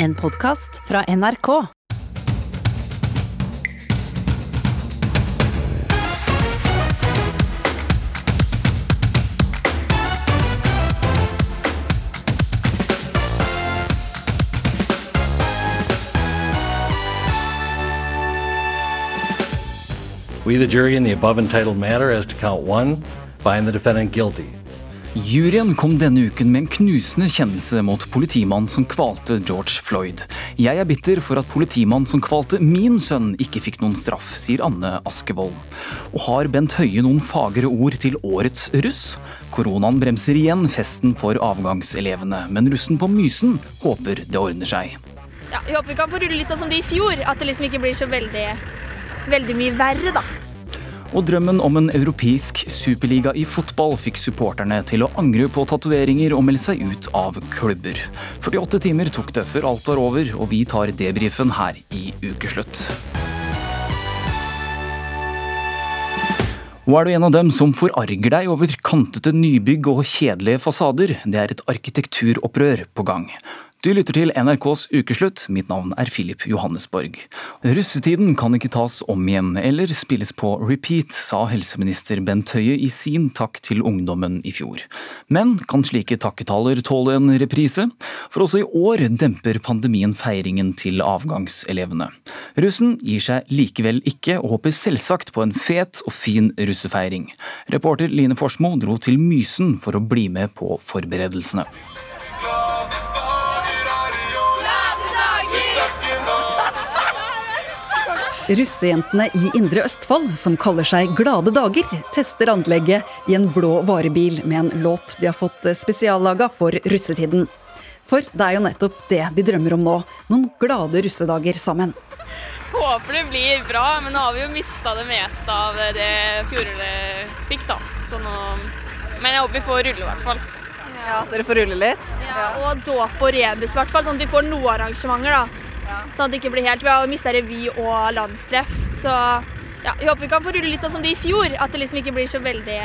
En podkast fra NRK. We, the jury, in the above entitled matter as to count one, find the defendant guilty. Juryen kom denne uken med en knusende kjennelse mot politimannen som kvalte George Floyd. Jeg er bitter for at politimannen som kvalte min sønn ikke fikk noen straff, sier Anne Askevold. Og har Bent Høie noen fagre ord til årets russ? Koronaen bremser igjen festen for avgangselevene, men russen på Mysen håper det ordner seg. Ja, vi håper vi kan få rulle litt sånn som det i fjor, at det liksom ikke blir så veldig, veldig mye verre, da. Og drømmen om en europeisk superliga i fotball fikk supporterne til å angre på tatoveringer og melde seg ut av klubber. 48 timer tok det før alt var over, og vi tar debrifen her i Ukeslutt. Og er du en av dem som forarger deg over kantete nybygg og kjedelige fasader? Det er et arkitekturopprør på gang. Du lytter til NRKs Ukeslutt. Mitt navn er Filip Johannesborg. Russetiden kan ikke tas om igjen eller spilles på repeat, sa helseminister Bent Høie i sin takk til ungdommen i fjor. Men kan slike takketaler tåle en reprise? For også i år demper pandemien feiringen til avgangselevene. Russen gir seg likevel ikke, og håper selvsagt på en fet og fin russefeiring. Reporter Line Forsmo dro til Mysen for å bli med på forberedelsene. Russejentene i Indre Østfold, som kaller seg Glade dager, tester anlegget i en blå varebil med en låt de har fått spesiallaga for russetiden. For det er jo nettopp det de drømmer om nå. Noen glade russedager sammen. Håper det blir bra, men nå har vi jo mista det meste av det fjoråret fikk, da. Så nå Men jeg håper vi får rulle, i hvert fall. Ja, Dere får rulle litt? Ja, og dåp og rebus, i hvert fall. Sånn at vi får noen arrangementer, da. Sånn at det ikke blir helt Vi har mista revy og landstreff. Så ja, vi håper vi kan få rulle litt sånn som det i fjor. At det liksom ikke blir så veldig,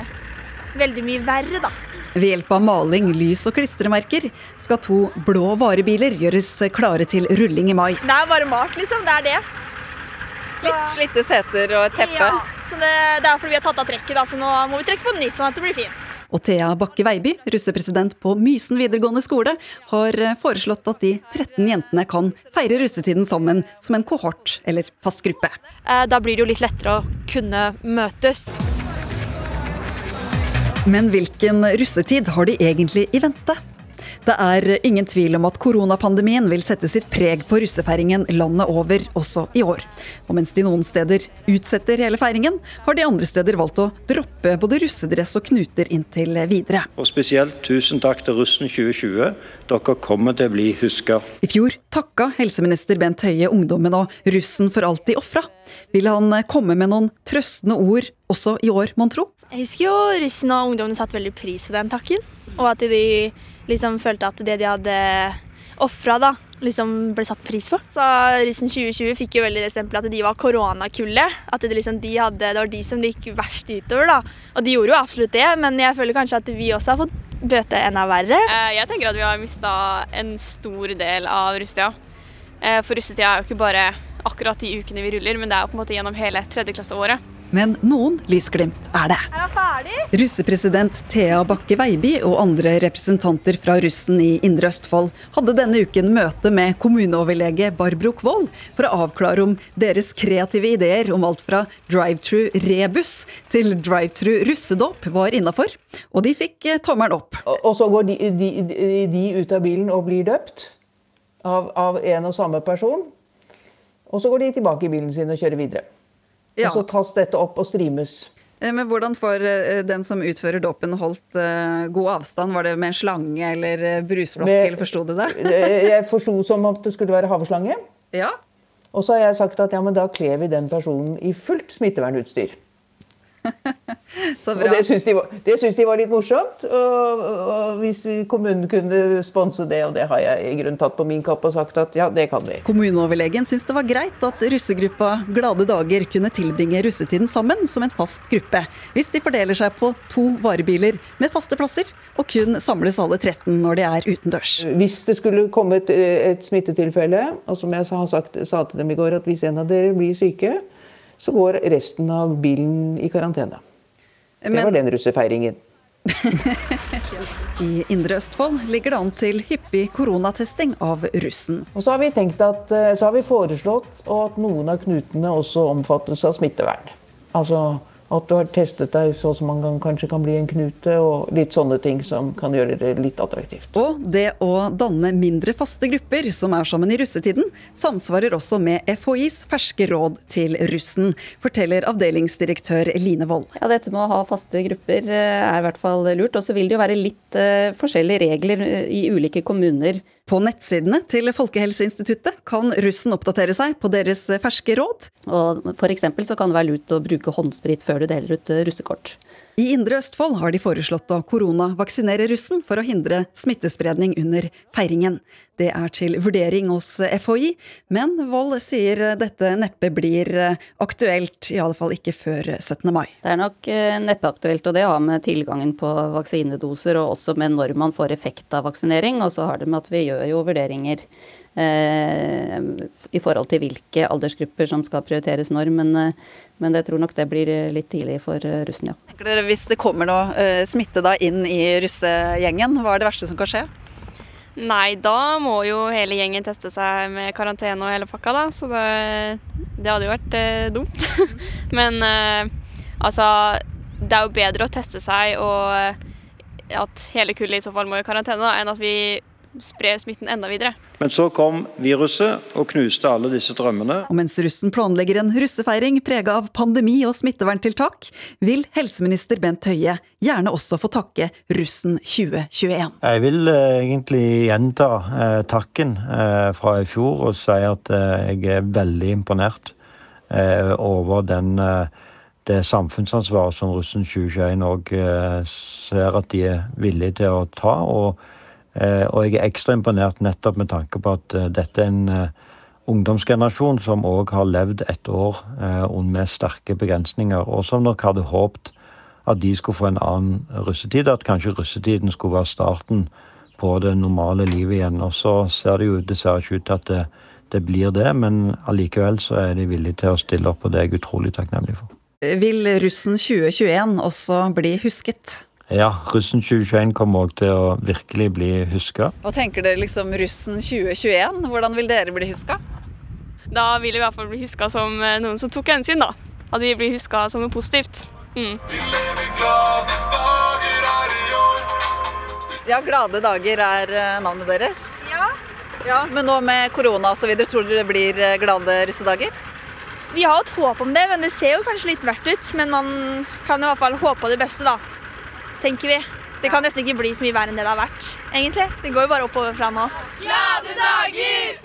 veldig mye verre, da. Ved hjelp av maling, lys og klistremerker skal to blå varebiler gjøres klare til rulling i mai. Det er bare malt, liksom. Det er det. Litt slitte seter og et teppe. Ja, så det, det er fordi vi har tatt av trekket, da, så nå må vi trekke på nytt, sånn at det blir fint. Og Thea Bakke Veiby, russepresident på Mysen videregående skole, har foreslått at de 13 jentene kan feire russetiden sammen som en kohort eller fast gruppe. Da blir det jo litt lettere å kunne møtes. Men hvilken russetid har de egentlig i vente? Det er ingen tvil om at koronapandemien vil sette sitt preg på russefeiringen landet over også i år. Og mens de noen steder utsetter hele feiringen, har de andre steder valgt å droppe både russedress og knuter inntil videre. Og spesielt tusen takk til russen 2020. Dere kommer til å bli huska. I fjor takka helseminister Bent Høie ungdommen og russen for alt de ofra. Vil han komme med noen trøstende ord også i år, mon tro? Jeg husker jo russen og ungdommene satte veldig pris på den takken. Og at de liksom følte at det de hadde ofra, da, liksom ble satt pris på. Så russen 2020 fikk jo veldig det stempelet at de var koronakullet. At det, liksom, de hadde, det var de som det gikk verst utover. da. Og de gjorde jo absolutt det, men jeg føler kanskje at vi også har fått bøte enda verre. Jeg tenker at vi har mista en stor del av russetida. For russetida er jo ikke bare akkurat de ukene vi ruller, men det er jo på en måte gjennom hele tredjeklasseåret. Men noen lysglimt er det. Er? Russepresident Thea Bakke Veiby og andre representanter fra russen i Indre Østfold hadde denne uken møte med kommuneoverlege Barbro Kvold for å avklare om deres kreative ideer om alt fra drive-thru rebus til drive-thru russedåp var innafor. Og de fikk tommelen opp. Og så går de, de, de, ut av bilen og blir døpt av, av en og samme person. Og så går de tilbake i bilen sin og kjører videre. Ja. Og så tas dette opp og streames. Men hvordan får den som utfører dåpen holdt god avstand? Var det med en slange eller brusflaske, eller forsto du det? jeg forsto som om det skulle være haveslange. Ja. Og så har jeg sagt at ja, men da kler vi den personen i fullt smittevernutstyr. Og det syns de, de, var litt morsomt. Og, og, hvis kommunen kunne sponse det, og det har jeg i grunnen tatt på min kapp og sagt at ja, det kan vi. Kommuneoverlegen syns det var greit at russegruppa Glade dager kunne tilbringe russetiden sammen som en fast gruppe, hvis de fordeler seg på to varebiler med faste plasser, og kun samles alle 13 når de er utendørs. Hvis det skulle komme et, et smittetilfelle, og som jeg sa, sagt, sa til dem i går, at hvis en av dere blir syke, så går resten av bilen i karantene. Men... Det var den russefeiringen. I Indre Østfold ligger det an til hyppig koronatesting av russen. Og så har vi, at, eh, så har vi foreslått at noen av knutene også omfattes av smittevern. Altså at du har testet deg så som man kanskje kan bli en knute, og litt sånne ting som kan gjøre det litt attraktivt. Og det å danne mindre faste grupper som er sammen i russetiden, samsvarer også med FHIs ferske råd til russen, forteller avdelingsdirektør Line Wold. Ja, dette med å ha faste grupper eh, er i hvert fall lurt. Og så vil det jo være litt uh, forskjellige regler eh, i ulike kommuner på nettsidene til Folkehelseinstituttet kan russen oppdatere seg på deres ferske råd. Og for så kan det være lurt å bruke håndsprit før du deler ut russekort. I Indre Østfold har de foreslått å koronavaksinere russen for å hindre smittespredning under feiringen. Det er til vurdering hos FHI, men Wold sier dette neppe blir aktuelt, i alle fall ikke før 17. mai. Det er nok eh, neppe aktuelt, og det har med tilgangen på vaksinedoser og også med når man får effekt av vaksinering. Og så har det med at vi gjør jo vurderinger Eh, i forhold til hvilke aldersgrupper som skal prioriteres når. Men, eh, men jeg tror nok det blir litt tidlig for eh, russen, ja. Dere Hvis det kommer noe smitte da inn i russegjengen, hva er det verste som kan skje? Nei, da må jo hele gjengen teste seg med karantene og hele pakka, da. Så det, det hadde jo vært eh, dumt. Men eh, altså Det er jo bedre å teste seg og at hele kullet i så fall må i karantene, da, enn at vi spre smitten enda videre. Men så kom viruset og knuste alle disse drømmene. Og mens russen planlegger en russefeiring prega av pandemi og smitteverntiltak, vil helseminister Bent Høie gjerne også få takke russen 2021. Jeg vil eh, egentlig gjenta eh, takken eh, fra i fjor og si at eh, jeg er veldig imponert eh, over den det samfunnsansvaret som russen 2021 òg ser at de er villige til å ta. og og jeg er ekstra imponert nettopp med tanke på at eh, dette er en eh, ungdomsgenerasjon som òg har levd et år med sterke begrensninger, og som nok hadde håpet at de skulle få en annen russetid. At kanskje russetiden skulle være starten på det normale livet igjen. Og så ser det jo dessverre ikke ut til at det, det blir det, men allikevel så er de villige til å stille opp, og det er jeg utrolig takknemlig for. Vil russen 2021 også bli husket? Ja, russen 2021 kommer òg til å virkelig bli huska. Hva tenker dere liksom russen 2021? Hvordan vil dere bli huska? Da vil vi i hvert fall bli huska som eh, noen som tok hensyn, da. At vi blir huska som noe positivt. Mm. Ja, Glade dager er eh, navnet deres. Ja. ja men nå med korona osv., tror dere det blir eh, glade russedager? Vi har et håp om det, men det ser jo kanskje litt verdt ut. Men man kan i hvert fall håpe på det beste, da tenker vi. Det kan nesten ikke bli så mye verre enn det det har vært, egentlig. Det går jo bare oppover fra nå. Glade dager!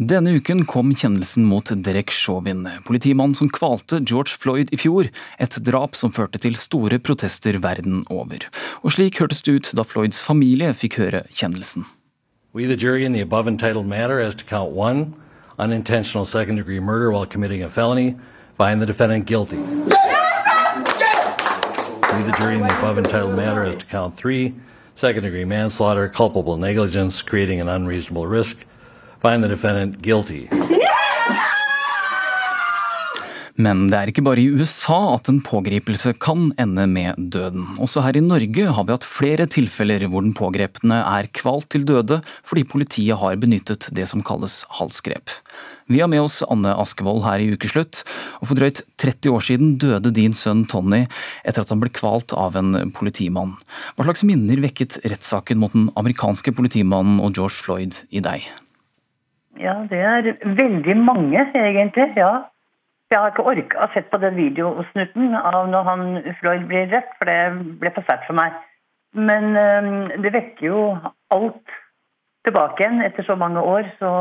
Denne uken kom kjennelsen mot Derek Chauvin, politimannen som kvalte George Floyd i fjor, et drap som førte til store protester verden over. Og slik hørtes det ut da Floyds familie fikk høre kjennelsen. We, the jury in the above entitled matter as to count one, unintentional second degree murder while committing a felony, find the defendant guilty. The jury, in the above entitled matter as to count three, second degree manslaughter, culpable negligence, creating an unreasonable risk, find the defendant guilty. Men det er ikke bare i USA at en pågripelse kan ende med døden. Også her i Norge har vi hatt flere tilfeller hvor den pågrepne er kvalt til døde fordi politiet har benyttet det som kalles halsgrep. Vi har med oss Anne Askevold her i Ukeslutt. og For drøyt 30 år siden døde din sønn Tony etter at han ble kvalt av en politimann. Hva slags minner vekket rettssaken mot den amerikanske politimannen og George Floyd i deg? Ja, det er veldig mange, egentlig. ja. Jeg har ikke orka å sett på den videosnutten av når han Floyd blir rett, for det ble for sterkt for meg. Men um, det vekker jo alt tilbake igjen etter så mange år, så.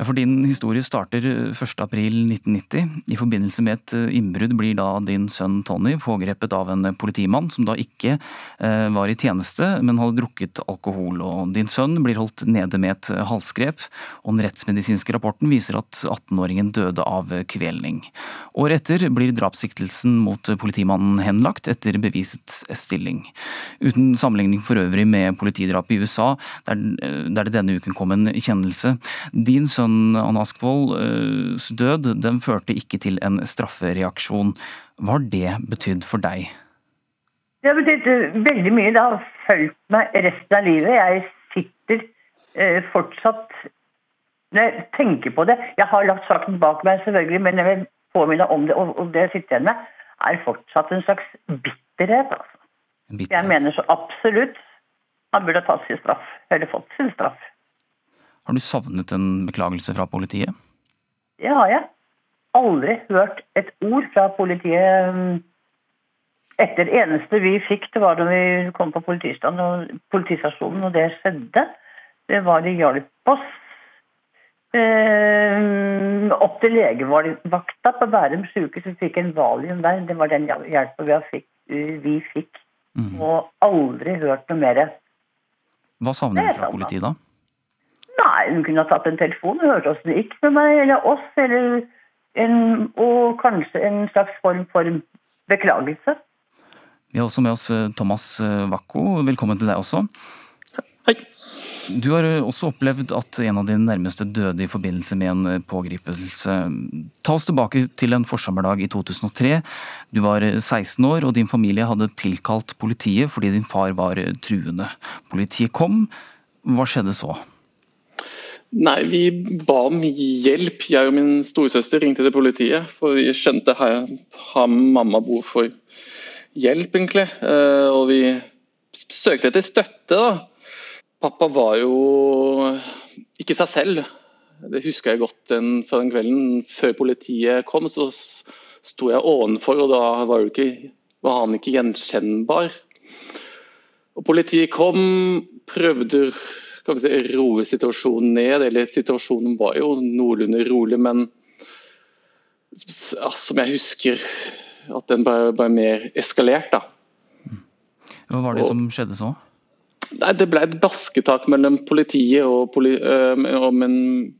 For din historie starter 1.4.1990. I forbindelse med et eh, innbrudd blir da din sønn Tony pågrepet av en politimann som da ikke eh, var i tjeneste, men hadde drukket alkohol. Og din sønn blir holdt nede med et halsgrep, og den rettsmedisinske rapporten viser at 18-åringen døde av kvelning. Året etter blir drapssiktelsen mot politimannen henlagt etter bevisets stilling. Uten sammenligning for øvrig med politidrap i USA, der det denne uken kom en kjennelse. Din sønn sønn Anne Askvolds død den førte ikke til en straffereaksjon. Hva har det betydd for deg? Det har betydd eh, veldig mye. Det har fulgt meg resten av livet. Jeg sitter eh, fortsatt Når jeg tenker på det Jeg har lagt saken bak meg, selvfølgelig, men jeg vil påminne om det, og det jeg sitter igjen med, er fortsatt en slags bitterhet. Altså. bitterhet. Jeg mener så absolutt han burde tatt sin straff, eller fått sin straff. Har du savnet en beklagelse fra politiet? Det har jeg. Aldri hørt et ord fra politiet mm, etter det eneste vi fikk, det var da vi kom på politistasjonen og det skjedde. Det var de hjalp oss eh, opp til legevakta på Bærum sykehus. Vi fikk en valium der. Det var den hjelpa vi fikk. Vi fikk. Mm. Og aldri hørt noe mer. Hva savner du fra politiet da? Nei, hun kunne ha tatt en telefon og hørt åssen det gikk med meg eller oss. Eller en, og kanskje en slags form for beklagelse. Vi har også med oss eh, Thomas Wakko. Eh, Velkommen til deg også. Hei. Du har eh, også opplevd at en av dine nærmeste døde i forbindelse med en pågripelse. Ta oss tilbake til en forsommerdag i 2003. Du var 16 år, og din familie hadde tilkalt politiet fordi din far var truende. Politiet kom. Hva skjedde så? Nei, vi ba om hjelp. Jeg og min storesøster ringte til politiet. For vi skjønte her har mamma behov for hjelp, egentlig. Eh, og vi søkte etter støtte, da. Pappa var jo ikke seg selv. Det husker jeg godt den, fra den kvelden. Før politiet kom, så sto jeg ovenfor, og da var, ikke, var han ikke gjenkjennbar. Og politiet kom, prøvde kan si, roe situasjonen ned. Eller situasjonen var jo noenlunde rolig, men som jeg husker at den ble, ble mer eskalert. da. Hva var det og, som skjedde så? Nei, Det ble et basketak mellom politiet og, poli, øh, og min,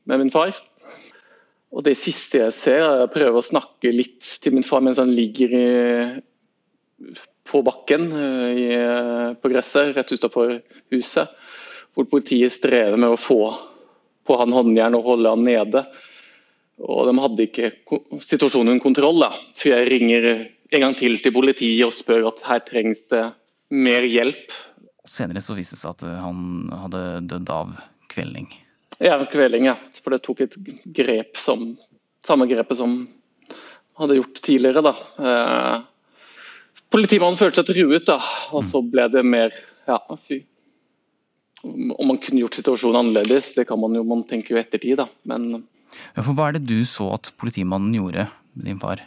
med min far. Og Det siste jeg ser, er å prøve å snakke litt til min far mens han ligger i, på bakken i, på gresset rett utenfor huset hvor politiet strever med å få på han håndjern og holde han nede. Og De hadde ikke situasjonen under kontroll. da. For jeg ringer en gang til til politiet og spør at her trengs det mer hjelp. Senere så viste det seg at han hadde dødd av kvelning. Ja, kvelning, ja. For det tok et grep som Samme grepet som hadde gjort tidligere, da. Eh, politimannen følte seg truet, da. Og så ble det mer Ja, fy om man kunne gjort situasjonen annerledes, det kan man jo man tenker jo ettertid, da. Men ja, for Hva er det du så at politimannen gjorde din far?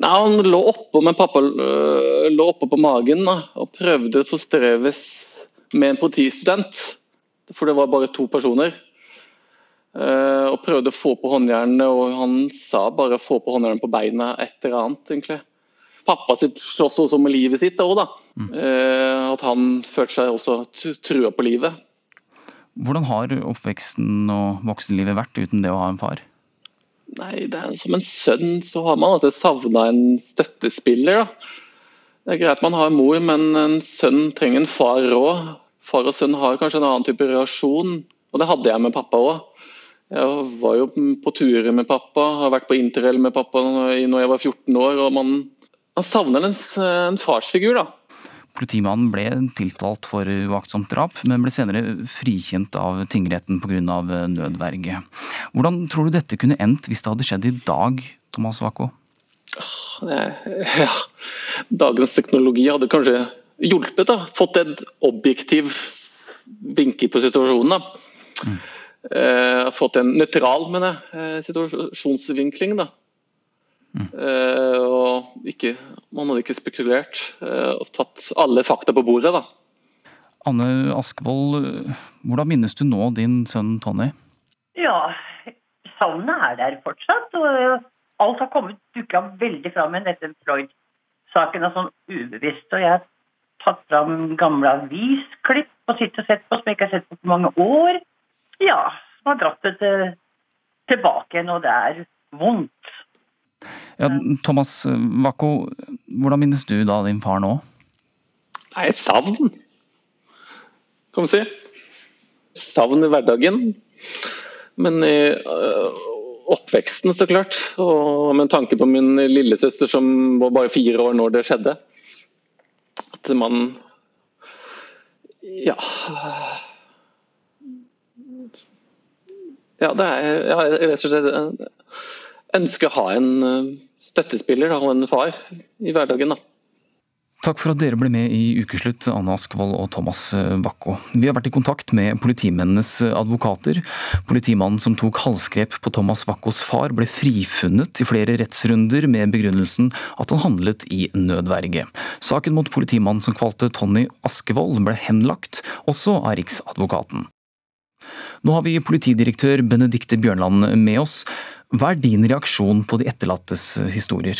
Nei, Han lå oppå med pappa øh, lå oppå på magen da, og prøvde å forstreves med en politistudent. For det var bare to personer. Uh, og prøvde å få på håndjernene, og han sa bare 'få på håndjernene på beina', et eller annet, egentlig pappa sitt slåss også med livet sitt òg, da. Mm. Eh, at han følte seg også trua på livet. Hvordan har oppveksten og voksenlivet vært uten det å ha en far? Nei, det er Som en sønn så har man alltid savna en støttespiller. da. Det er greit man har en mor, men en sønn trenger en far òg. Far og sønn har kanskje en annen type relasjon, og det hadde jeg med pappa òg. Jeg var jo på turer med pappa, har vært på interrail med pappa når jeg var 14 år. og man han savner en, en farsfigur, da. Politimannen ble tiltalt for uaktsomt drap, men ble senere frikjent av tingretten pga. nødverge. Hvordan tror du dette kunne endt hvis det hadde skjedd i dag, Thomas Wako? Ja, dagens teknologi hadde kanskje hjulpet. da, Fått et objektiv vinkel på situasjonen. da. Mm. Eh, fått en nøytral mener jeg, eh, situasjonsvinkling. da. Mm. Uh, og ikke, man hadde ikke spekulert uh, og tatt alle fakta på bordet. da. Anne Askvold, hvordan minnes du nå din sønn Tonny? Ja, savnet er der fortsatt. og Alt har kommet dukka veldig fram med dette Floyd-saken sånn ubevisst. og Jeg har tatt fram gamle avisklipp og sittet og sett på som jeg ikke har sett på på mange år. Ja, som har dratt det til, tilbake igjen, og det er vondt. Ja, Thomas Wacko, hvordan minnes du da din far nå? Nei, savn, kan man si. Savn i hverdagen. Men i øh, oppveksten, så klart. Og med tanke på min lillesøster som var bare fire år når det skjedde. At man Ja. Ja, det er ja, rett og slett ønsker å ha en øh, støttespiller og en far i hverdagen. da. Takk for at dere ble med i Ukeslutt, Anne Askvold og Thomas Bakko. Vi har vært i kontakt med politimennenes advokater. Politimannen som tok halsgrep på Thomas Bakkos far, ble frifunnet i flere rettsrunder med begrunnelsen at han handlet i nødverge. Saken mot politimannen som kvalte Tony Askevold ble henlagt, også av Riksadvokaten. Nå har vi politidirektør Benedikte Bjørnland med oss. Hva er din reaksjon på de etterlattes historier?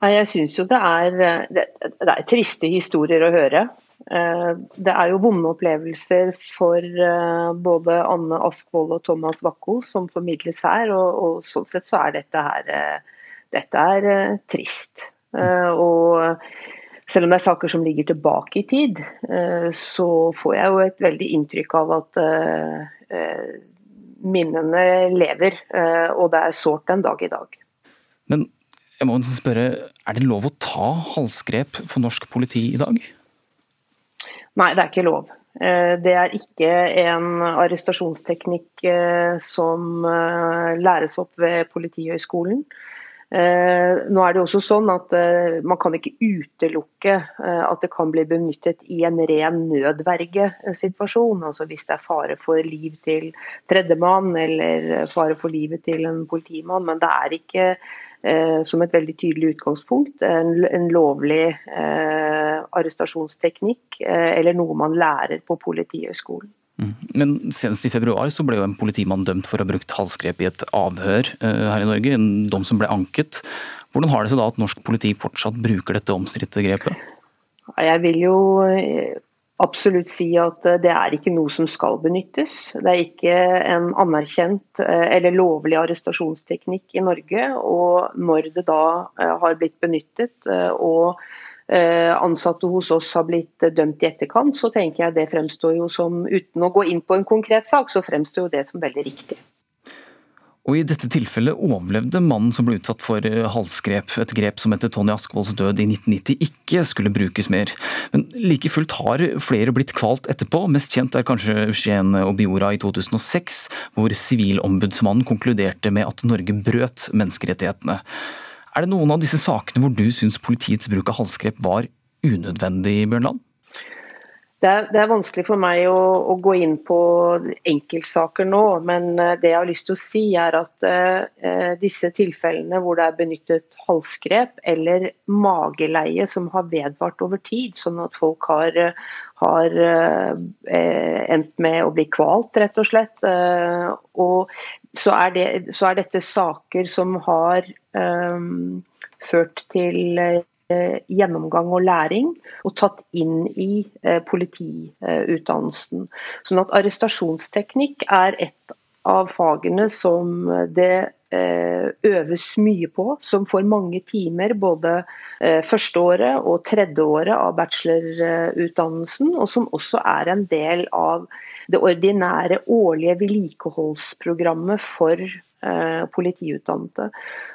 Nei, Jeg syns jo det er, det, det er, triste historier å høre. Eh, det er jo vonde opplevelser for eh, både Anne Askvold og Thomas Wacko som formidles her. Og, og, sånn sett så er dette her eh, dette er trist. Og selv om det er saker som ligger tilbake i tid, så får jeg jo et veldig inntrykk av at minnene lever. Og det er sårt den dag i dag. Men jeg må spørre, Er det lov å ta halsgrep for norsk politi i dag? Nei, det er ikke lov. Eh, det er ikke en arrestasjonsteknikk eh, som eh, læres opp ved Politihøgskolen. Nå er det også sånn at Man kan ikke utelukke at det kan bli benyttet i en ren nødvergesituasjon. Altså hvis det er fare for liv til tredjemann eller fare for livet til en politimann. Men det er ikke Eh, som et veldig tydelig utgangspunkt. En, lovlig eh, arrestasjonsteknikk eh, eller noe man lærer på Politihøgskolen. Mm. Men senest i februar så ble jo en politimann dømt for å ha brukt halsgrep i et avhør eh, her i Norge. En dom som ble anket. Hvordan har det seg da at norsk politi fortsatt bruker dette omstridte grepet? Jeg vil jo eh, absolutt si at eh, det er ikke noe som skal benyttes. Det er ikke en anerkjent eller lovlig arrestasjonsteknikk i Norge. Og når det da har blitt benyttet og ansatte hos oss har blitt dømt i etterkant, så tenker jeg det fremstår jo som, uten å gå inn på en konkret sak, så fremstår jo det som veldig riktig. Og I dette tilfellet overlevde mannen som ble utsatt for eh, halsgrep, et grep som etter Tony Askvolds død i 1990 ikke skulle brukes mer. Men like fullt har flere blitt kvalt etterpå. Mest kjent er kanskje Skien og Biora i 2006, hvor Sivilombudsmannen konkluderte med at Norge brøt menneskerettighetene. Er det noen av disse sakene hvor du syns politiets bruk av halsgrep var unødvendig, Bjørnland? Det er, det er, vanskelig for meg å, å, gå inn på enkeltsaker nå, men eh, det jeg har lyst til å si er at eh, disse tilfellene hvor det er benyttet halsgrep eller mageleie som har vedvart over tid, sånn at folk har, har eh, endt med å bli kvalt, rett og slett. eh, og så er, det, så er, dette saker som har um, ført til uh, gjennomgang og læring, og tatt inn i uh, politiutdannelsen. Sånn at arrestasjonsteknikk er et av fagene som det eh, øves mye på, som får mange timer både førsteåret og tredjeåret av bachelorutdannelsen, og som også er en del av det ordinære årlige vedlikeholdsprogrammet for Eh, politiutdannede.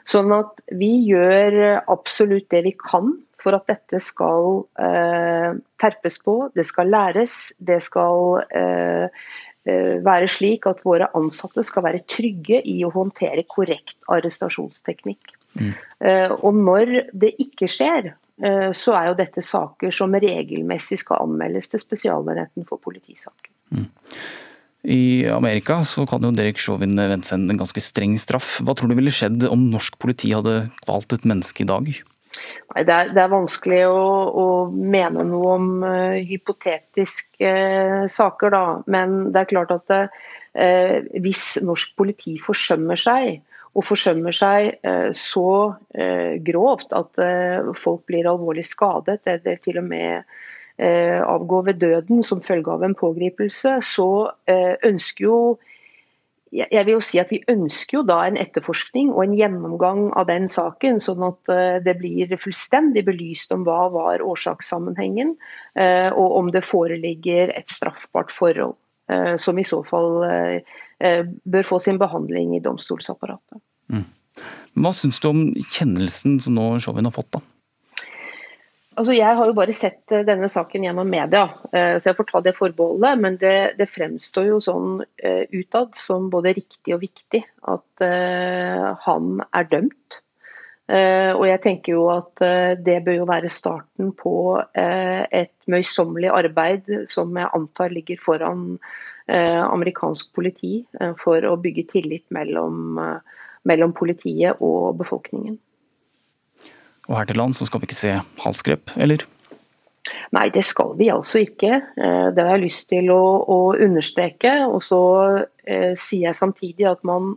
Sånn at vi gjør absolutt det vi kan for at dette skal eh, terpes på, det skal læres. Det skal eh, eh, være slik at våre ansatte skal være trygge i å håndtere korrekt arrestasjonsteknikk. Mm. Eh, og når det ikke skjer, eh, så er jo dette saker som regelmessig skal anmeldes til Spesialenheten for politisaker. Mm. I Amerika så kan jo Derek Chauvin vente seg en ganske streng straff. Hva tror du ville skjedd om norsk politi hadde kvalt et menneske i dag? Nei, det er, det er vanskelig å, å, mene noe om uh, hypotetiske uh, saker, da. Men det er klart at uh, hvis norsk politi forsømmer seg, og forsømmer seg så grovt at folk blir alvorlig skadet, eller til og med avgår ved døden som følge av en pågripelse, så ønsker jo jeg vil jo si at Vi ønsker jo da en etterforskning og en gjennomgang av den saken, sånn at eh, det blir fullstendig belyst om hva var årsakssammenhengen, eh, og om det foreligger et straffbart forhold. Eh, som i så fall bør få sin behandling i domstolsapparatet. Mm. Hva syns du om kjennelsen som nå Chauvin har fått? da? Altså, jeg har jo bare sett eh, denne saken gjennom media, eh, så jeg får ta det forbeholdet. Men det, det fremstår jo sånn uh, utad som både riktig og viktig at han er dømt. Og jeg tenker jo at det bør jo være starten på et møysommelig arbeid som jeg antar ligger foran amerikansk politi, for å bygge tillit mellom, mellom politiet og befolkningen. Og her til lands så skal vi ikke se halsgrep, eller? Nei, det skal vi altså ikke. Eh, det har jeg lyst til å, å understreke. Og så eh, sier jeg samtidig at man,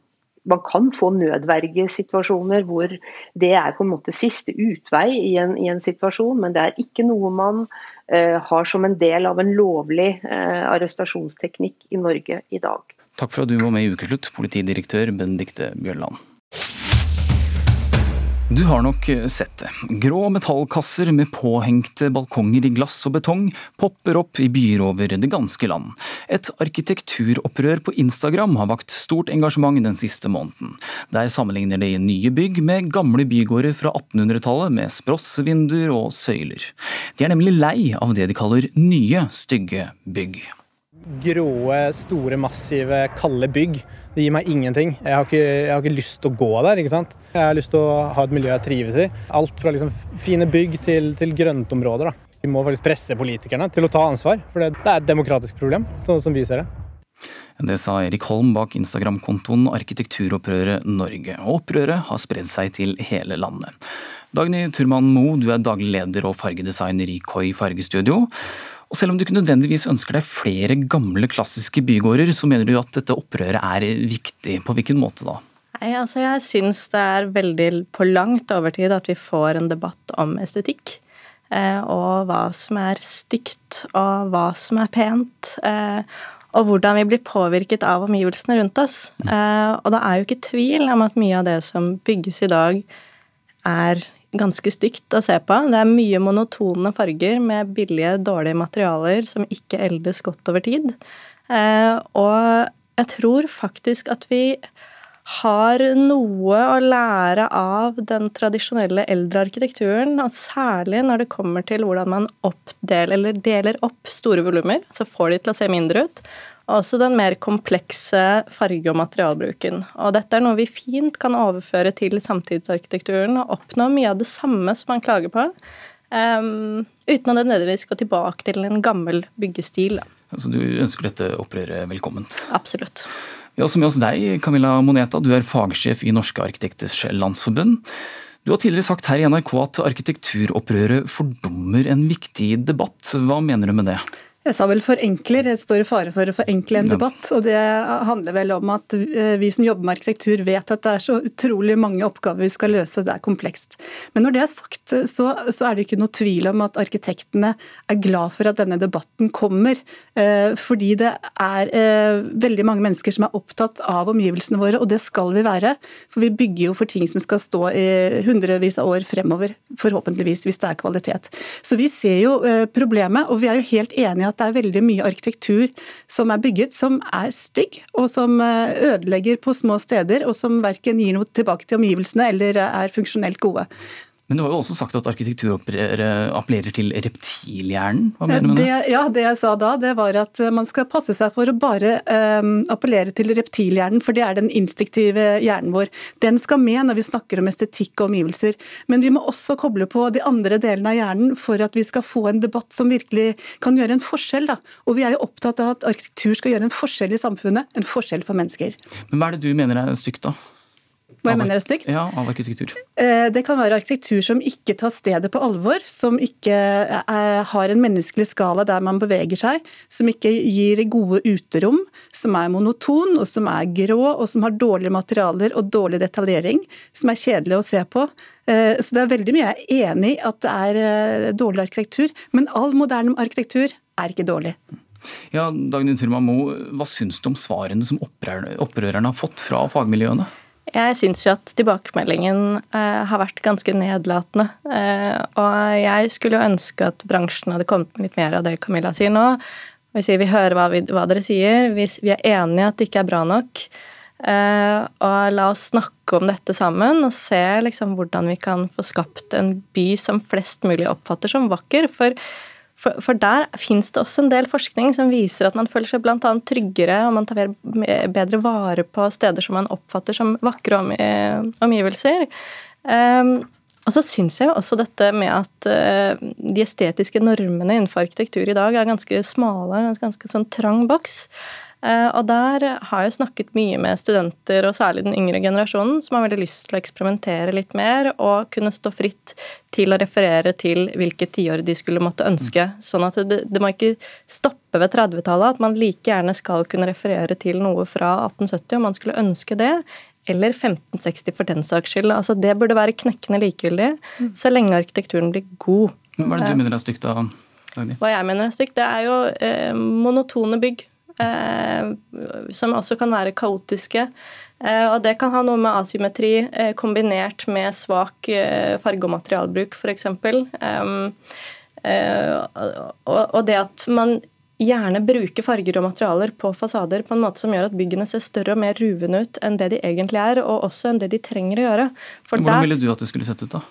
man kan få nødvergesituasjoner hvor det er på en måte siste utvei i en, i en situasjon, men det er ikke noe man eh, har som en del av en lovlig eh, arrestasjonsteknikk i Norge i dag. Takk for at du var med i Ukeslutt, politidirektør Benedikte Bjørland. Du har nok sett det. Grå metallkasser med påhengte balkonger i glass og betong popper opp i byer over det ganske land. Et arkitekturopprør på Instagram har vakt stort engasjement den siste måneden. Der sammenligner de nye bygg med gamle bygårder fra 1800-tallet med sprossvinduer og søyler. De er nemlig lei av det de kaller nye, stygge bygg. Gråe, store, massive, kalde bygg det gir meg ingenting. Jeg har, ikke, jeg har ikke, lyst til å gå der. ikke sant? Jeg har lyst til å ha et miljø jeg trives i. Alt fra liksom fine bygg til, til grøntområder. da. Vi må faktisk presse politikerne til å ta ansvar, for det, det er et demokratisk problem, sånn som vi ser det. Det sa Erik Holm bak Instagram-kontoen Arkitekturopprøret Norge. Og opprøret har spredd seg til hele landet. Dagny Turman Moe, du er daglig leder og fargedesigner i Koi fargestudio. Og selv om du ikke nødvendigvis ønsker deg flere gamle, klassiske bygårder, så mener du at dette opprøret er viktig. På hvilken måte da? Nei, altså Jeg syns det er veldig på langt overtid at vi får en debatt om estetikk. Eh, og hva som er stygt, og hva som er pent. Eh, og hvordan vi blir påvirket av omgivelsene rundt oss. Eh, og det er jo ikke tvil om at mye av det som bygges i dag, er ganske stygt å se på. Det er mye monotone farger med billige, dårlige materialer som ikke eldes godt over tid. Eh, og jeg tror faktisk at vi har noe å lære av den tradisjonelle eldre arkitekturen, og særlig når det kommer til hvordan man oppdeler, deler opp store volumer, så får de til å se mindre ut, og også den mer komplekse farge- og materialbruken. Og dette er noe vi fint kan overføre til samtidsarkitekturen og oppnå mye av det samme som man klager på, um, uten å nødvendigvis gå tilbake til en gammel byggestil. Altså, du ønsker dette opprøret velkomment? Absolutt. Vi har også med oss deg, Camilla Moneta. Du er fagsjef i Norske arkitekters landsforbund. Du har tidligere sagt her i NRK at arkitekturopprøret fordummer en viktig debatt. Hva mener du med det? Jeg sa vel forenkler, jeg står i fare for å forenkle en debatt. Og det handler vel om at eh, vi som jobber med arkitektur vet at det er så utrolig mange oppgaver vi skal løse, det er komplekst. Men når det er sagt, så, så er det ikke noe tvil om at arkitektene er glad for at denne debatten kommer. Eh, fordi det er eh, veldig mange mennesker som er opptatt av omgivelsene våre, og det skal vi være. For vi bygger jo for ting som skal stå i hundrevis av år fremover, forhåpentligvis, hvis det er kvalitet. Så vi ser jo problemet, og vi er jo helt enige i at det er veldig mye arkitektur som er bygget som er stygg, og som eh, ødelegger på små steder, og som verken gir noe tilbake til omgivelsene eller er funksjonelt gode. Men du har jo også sagt at arkitektur appellerer til reptilhjernen. Hva mener du med det? Ja, det jeg sa da, det var at man skal passe seg for å bare um, appellere til reptilhjernen, for det er den instinktive hjernen vår. Den skal med når vi snakker om estetikk og omgivelser. Men vi må også koble på de andre delene av hjernen for at vi skal få en debatt som virkelig kan gjøre en forskjell. Da. Og vi er jo opptatt av at arkitektur skal gjøre en forskjell i samfunnet, en forskjell for mennesker. Men hva er det du mener er stygt, da? Hva jeg mener er stygt? Ja, av arkitektur. Eh, det kan være arkitektur som ikke tar stedet på alvor, som ikke eh, har en menneskelig skala der man beveger seg, som ikke gir gode uterom, som er monoton, og som er grå, og som har dårlige materialer og dårlig detaljering, som er kjedelig å se på. Eh, så det er veldig mye jeg er enig i at det er dårlig arkitektur, men all moderne arkitektur er ikke dårlig. Ja, Dagny Turma Moe, hva syns du om svarene som opprørerne har fått fra fagmiljøene? Jeg syns jo at tilbakemeldingen eh, har vært ganske nedlatende. Eh, og jeg skulle jo ønske at bransjen hadde kommet med litt mer av det Camilla sier nå. Vi sier vi hører hva, vi, hva dere sier, vi, vi, er enige at det ikke er bra nok. Eh, og la oss snakke om dette sammen og se liksom hvordan vi kan få skapt en by som flest mulig oppfatter som vakker. For for, for der fins det også en del forskning som viser at man føler seg bl.a. tryggere og man tar bedre vare på steder som man oppfatter som vakre eh, omgivelser. Um, og så syns jeg jo også dette med at uh, de estetiske normene innenfor arkitektur i dag er ganske smale, ganske, ganske sånn trang boks. Eh, og der har jeg snakket mye med studenter, og særlig den yngre generasjonen, som har veldig lyst til å eksperimentere litt mer og kunne stå fritt til å referere til hvilke tiår de skulle måtte ønske. Sånn at det, det må ikke stoppe ved 30-tallet, at man like gjerne skal kunne referere til noe fra 1870 om man skulle ønske det. Eller 1560 for den saks skyld. Altså, det burde være knekkende likegyldig, mm. så lenge arkitekturen blir god. Hva er det du mener er stygt, da? Hva jeg mener er stygt, det er jo eh, monotone bygg. Eh, som også kan være kaotiske. Eh, og det kan ha noe med asymmetri eh, kombinert med svak farge- og materialbruk, f.eks. Og det at man gjerne bruker farger og materialer på fasader på en måte som gjør at byggene ser større og mer ruvende ut enn det de egentlig er, og også enn det de trenger å gjøre. For Hvordan ville du at det skulle sett ut, da?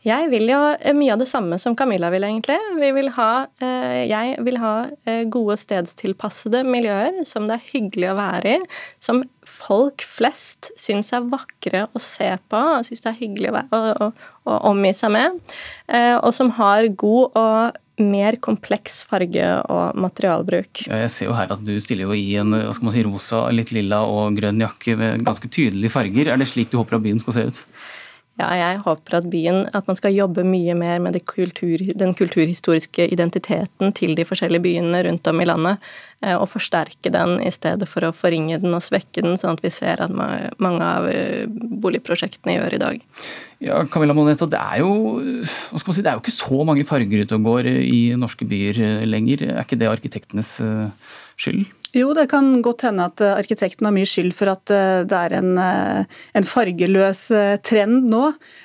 Jeg vil jo eh, mye av det samme som Camilla vil, egentlig. Vi vil ha, eh, jeg vil ha eh, gode stedstilpassede miljøer som det er hyggelig å være i. Som folk flest syns er vakre å se på og syns det er hyggelig å, å, å, omgi seg med. Og som har god og mer kompleks farge- og materialbruk. Jeg ser jo her at du stiller jo i en hva skal man si, rosa, litt lilla og grønn jakke med ganske tydelige farger. Er det slik du håper at byen skal se ut? Ja, jeg håper at byen At man skal jobbe mye mer med kultur, den kulturhistoriske identiteten til de forskjellige byene rundt om i landet. Eh, og forsterke den i stedet for å forringe den og svekke den, sånn at vi ser at mange av eh, boligprosjektene gjør i dag. Ja, Camilla Moneta, det er jo hva skal man si, det er jo ikke så mange farger går i norske byer eh, lenger. Er ikke det arkitektenes skyld? Jo, det kan godt hende at eh, arkitekten har mye skyld for at eh, det er en, eh, en fargeløs trend nå.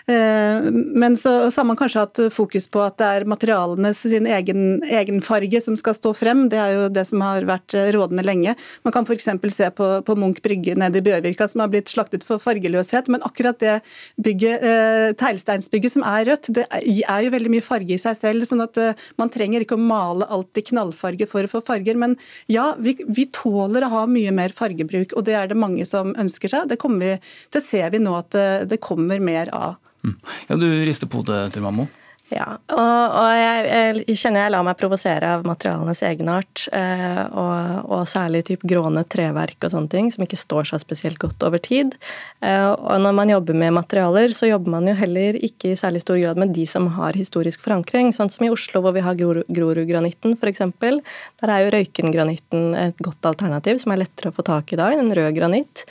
Men så, så, har man kanskje hatt fokus på at det er materialenes sin egen, egen, farge som skal stå frem. Det er jo det som har vært rådende lenge. Man kan f.eks. se på, på Munch brygge nede i Bjørvika som har blitt slaktet for fargeløshet. Men akkurat det bygget, teglsteinsbygget som er rødt, det er jo veldig mye farge i seg selv. sånn at man trenger ikke å male alt i knallfarge for å få farger. Men ja, vi vi tåler å ha mye mer fargebruk, og det er det mange som ønsker seg. Det, vi, det ser vi nå at det, det kommer mer av. Mm. Ja, Du rister på hodet, Turmamo. Ja, og, og jeg, jeg, kjenner jeg lar meg provosere av materialenes egenart. Eh, og, og, særlig typ gråne treverk og sånne ting, som ikke står seg spesielt godt over tid. Eh, og når man jobber med materialer, så jobber man jo heller ikke i særlig stor grad med de som har historisk forankring. Sånn som i Oslo, hvor vi har Grorudgranitten f.eks. Der er jo Røykengranitten et godt alternativ, som er lettere å få tak i i dag. En rød granitt.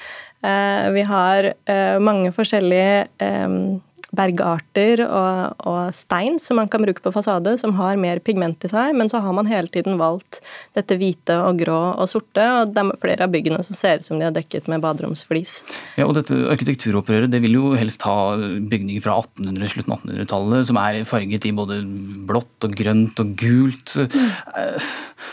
Eh, vi har eh, mange forskjellige eh, bergarter og, og, stein som man kan bruke på fasade, som har mer pigment i seg, men så har man hele tiden valgt dette hvite og grå og sorte, og det er flere av byggene som ser ut som de er dekket med baderomsflis. Ja, og dette arkitekturopprøret det vil jo helst ha bygninger fra 1800, slutten av 1800-tallet som er farget i både blått og grønt og gult. Mm.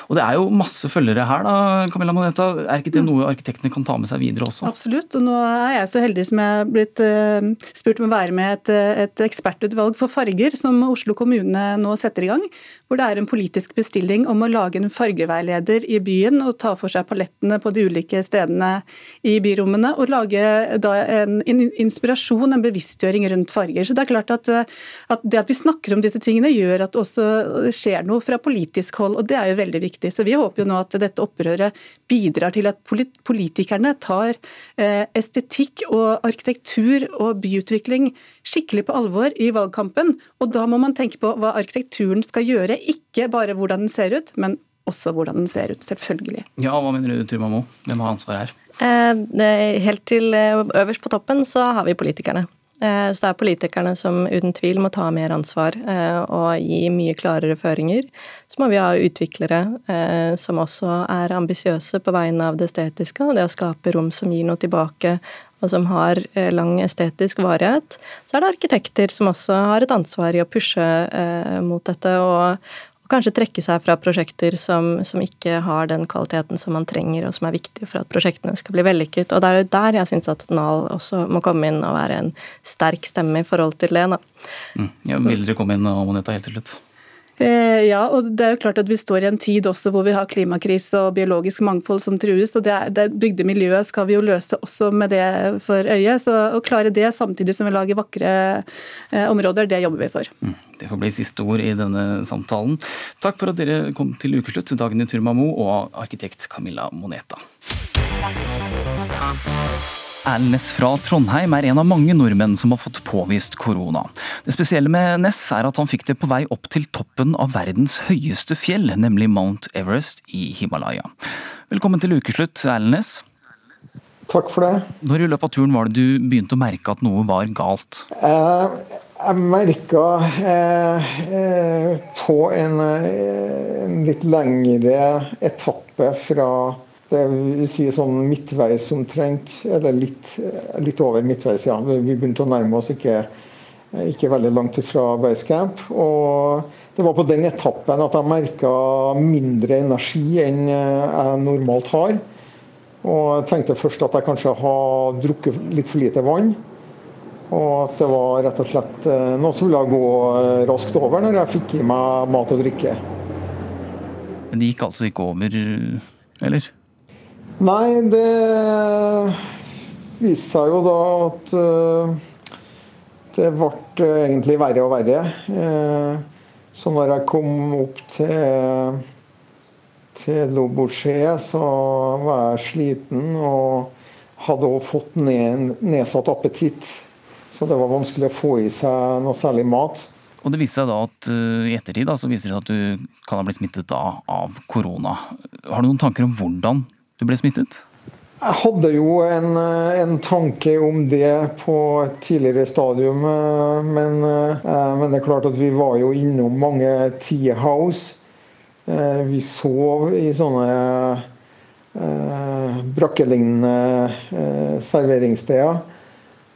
Og det er jo masse følgere her, da, Camilla Moneta. Er ikke det noe arkitektene kan ta med seg videre også? Absolutt, og nå er jeg så heldig som jeg er blitt uh, spurt om å være med et et ekspertutvalg for farger som Oslo kommune nå setter i gang. Hvor det er en politisk bestilling om å lage en fargeveileder i byen og ta for seg palettene på de ulike stedene i byrommene. Og lage en inspirasjon, en bevisstgjøring rundt farger. Så det er klart at, at det at vi snakker om disse tingene gjør at det også skjer noe fra politisk hold, og det er jo veldig viktig. Så vi håper jo nå at dette opprøret bidrar til at politikerne tar eh, estetikk og arkitektur og byutvikling skikkelig på alvor i valgkampen. Og da må man tenke på hva arkitekturen skal gjøre, ikke bare hvordan den ser ut, men også hvordan den ser ut, selvfølgelig. Ja, Hva mener du, Turmamo? Hvem har ansvaret her? Eh, helt til eh, øverst på toppen så har vi politikerne. Eh, så det er politikerne som uten tvil må ta mer ansvar og gi mye klarere føringer. Så må vi ha utviklere som også er ambisiøse på vegne av det estetiske og det å skape rom som gir noe tilbake og som har eh, lang estetisk varighet. Så er det arkitekter som også har et ansvar i å pushe eh, mot dette, og kanskje trekke seg fra prosjekter som, som, ikke har den kvaliteten som man trenger, og som er viktig for at prosjektene skal bli vellykket. Og det er jo der jeg syns at NAL også må komme inn og være en sterk stemme i forhold til det. Mm. Ja, vil dere komme inn, Moneta, helt til slutt? Eh, ja, og det er jo klart at vi står i en tid også hvor vi har klimakrise og biologisk mangfold som trues. og Det, er, det bygde miljøet skal vi jo løse også med det for øye. Så å klare det samtidig som vi lager vakre eh, områder, det jobber vi for. Mm, det får bli siste ord i denne samtalen. Takk for at dere kom til ukeslutt, Dagny Turmamo og arkitekt Camilla Moneta. Erlend Næss fra Trondheim er en av mange nordmenn som har fått påvist korona. Det spesielle med Næss er at han fikk det på vei opp til toppen av verdens høyeste fjell, nemlig Mount Everest i Himalaya. Velkommen til ukeslutt, Erlend Næss. Takk for det. Når i løpet av turen var det du begynte å merke at noe var galt? Eh, jeg merka eh, eh, på en, eh, en litt lengre etappe fra det vil si sånn midtveis omtrent, eller litt, litt, over midtveis, ja. Vi begynte å nærme oss ikke, ikke veldig langt fra basecamp. Og det var på den etappen at jeg merka mindre energi enn jeg normalt har. Og jeg tenkte først at jeg kanskje har drukket litt for lite vann. Og at det var rett og slett eh, noe som ville gå eh, raskt over når jeg fikk i meg mat og drikke. Men det gikk altså ikke over, eller? Nei, det viste seg jo da at det ble egentlig verre og verre. Så når jeg kom opp til, til Loboché, så var jeg sliten og hadde også fått ned, nedsatt appetitt. Så det var vanskelig å få i seg noe særlig mat. Og det viste seg da at uh, i ettertid da, så viser det seg at du kan ha blitt smittet da, av korona. Har du noen tanker om hvordan du ble smittet? Jeg hadde jo en, en, tanke om det på et tidligere stadium, eh, men, eh, men, det er klart at vi var jo innom mange tea house. Eh, vi sov i sånne eh, brakkelignende serveringssteder.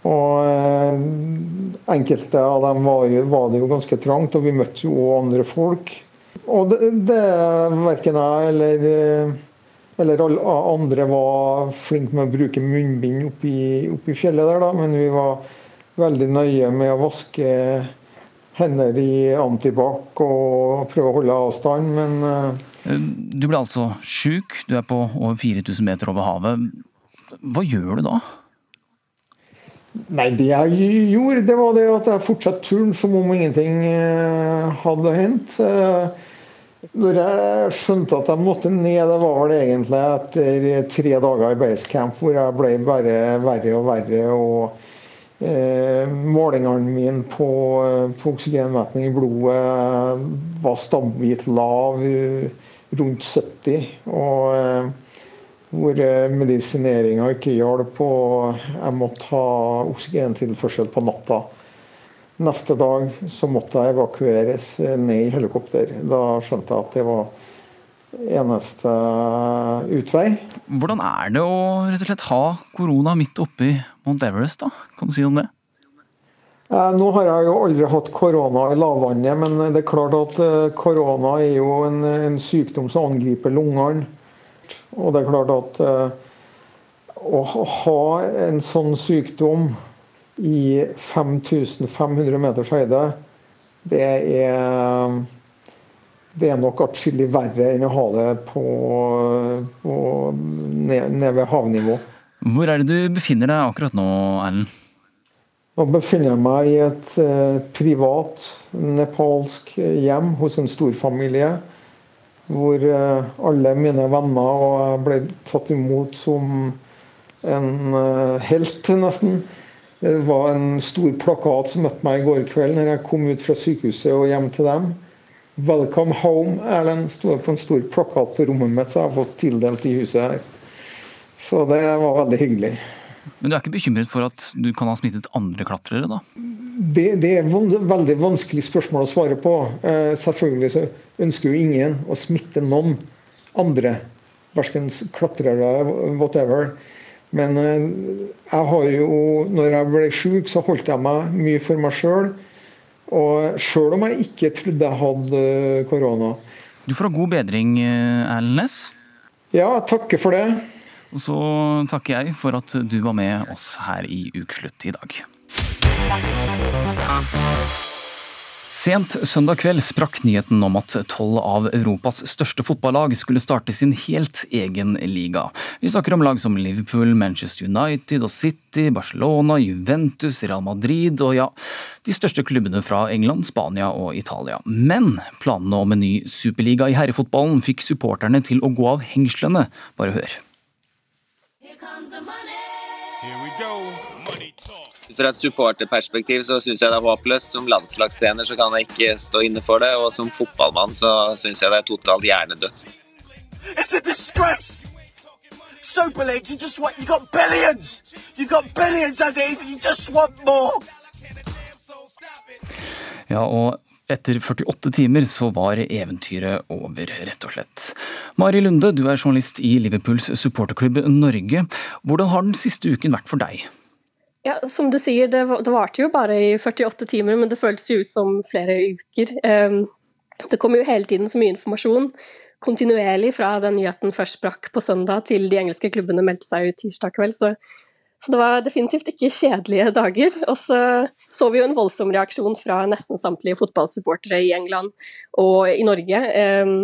Og enkelte av dem var, jo, var, det jo ganske trangt, og vi møtte jo òg andre folk. Og det, det verken jeg eller eller alle andre var flinke med å bruke munnbind oppi, oppi fjellet der, da. Men vi var veldig nøye med å vaske hender i antibac og prøve å holde avstand, men eh, Du ble altså sjuk, du er på over 4000 meter over havet. Hva gjør du da? Nei, det jeg gjorde, det var det at jeg fortsatte turen som om ingenting eh, hadde hendt. Eh, når jeg skjønte at jeg måtte ned, det var vel egentlig etter tre dager i basecamp hvor jeg ble bare verre og verre. og eh, Målingene mine på, på oksygenmetning i blodet var stabilt lav, rundt 70. og eh, hvor medisineringa ikke hjalp, og jeg måtte ha oksygentilførsel på natta. Neste dag så måtte jeg evakueres ned i helikopter. Da skjønte jeg at det var eneste utvei. Hvordan er det å rett og slett ha korona midt oppi Mount Everest? da? Kan du si om det? Eh, nå har jeg jo aldri hatt korona i lavvannet, men det er klart at eh, korona er jo en, en sykdom som angriper lungene. Og det er klart at eh, å ha en sånn sykdom i 5500 meters høyde, det er det er nok atskillig verre enn å ha det på, på ned, ned, ved havnivå. Hvor er det du befinner deg akkurat nå, Erlend? Nå befinner jeg meg i et eh, privat nepalsk hjem hos en storfamilie. Hvor eh, alle mine venner og ble tatt imot som en eh, helt, nesten. Det var en stor plakat som møtte meg i går kveld når jeg kom ut fra sykehuset og hjem til dem. 'Welcome home', Erlend, sto på en stor plakat på rommet mitt, som jeg har fått tildelt i huset her. Så det var veldig hyggelig. Men du er ikke bekymret for at du kan ha smittet andre klatrere, da? Det, det er veldig vanskelig spørsmål å svare på. Eh, selvfølgelig så ønsker jo ingen å smitte noen andre. Verken klatrere, whatever. Men eh, jeg har jo, når jeg ble syk, så holdt jeg meg mye for meg sjøl. Og sjøl om jeg ikke trodde jeg hadde korona. Du får ha god bedring, eh, Erlend Næss. Ja, takker for det. Og så takker jeg for at du var med oss her i Ukeslutt i dag. Sent søndag kveld sprakk nyheten om at tolv av Europas største fotballag skulle starte sin helt egen liga. Vi snakker om lag som Liverpool, Manchester United og City, Barcelona, Juventus, Real Madrid og ja, de største klubbene fra England, Spania og Italia. Men planene om en ny superliga i herrefotballen fikk supporterne til å gå av hengslene. Bare hør. Here we go. Fra et supporterperspektiv så syns jeg det er håpløst. Som landslagstrener så kan jeg ikke stå inne for det, og som fotballmann så syns jeg det er totalt hjernedødt. Ja, og etter 48 timer så var eventyret over, rett og slett. Mari Lunde, du er journalist i Liverpools supporterklubb Norge. Hvordan har den siste uken vært for deg? Ja, Som du sier, det, det varte jo bare i 48 timer, men det føltes jo ut som flere uker. Um, det kom jo hele tiden så mye informasjon kontinuerlig fra den nyheten først brakk på søndag til de engelske klubbene meldte seg ut tirsdag kveld. Så, så, det var definitivt ikke kjedelige dager. Og så så vi jo en voldsom reaksjon fra nesten samtlige fotballsupportere i England og i Norge. Um,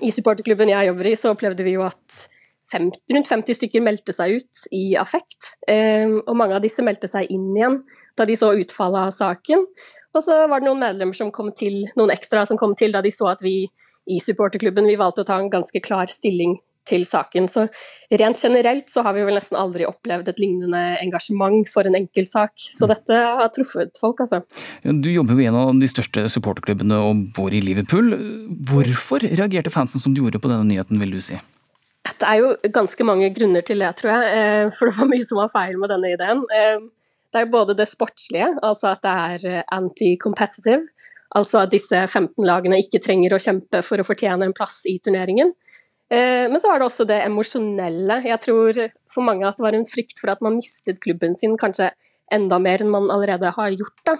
I supporterklubben jeg jobber i, så opplevde vi jo at fem, rundt 50 stykker meldte seg ut i affekt. Um, og mange av disse meldte seg inn igjen da de så utfallet av saken. Og så var det noen medlemmer som kom til, noen ekstra som kom til da de så at vi i supporterklubben vi valgte å ta en ganske klar stilling til saken. Så rent generelt så har vi vel nesten aldri opplevd et lignende engasjement for en enkeltsak. Så dette har truffet folk, altså. Du jobber jo i en av de største supporterklubbene og bor i Liverpool. Hvorfor reagerte fansen som de gjorde på denne nyheten, vil du si? Det er jo ganske mange grunner til det, tror jeg. Eh, for det var mye som var feil med denne ideen. Eh, det er både det sportslige, altså at det er eh, anti-competitive. Altså at disse 15 lagene ikke trenger å kjempe for å fortjene en plass i turneringen. Men så er det også det emosjonelle. Jeg tror for mange at det var en frykt for at man mistet klubben sin kanskje enda mer enn man allerede har gjort. Da.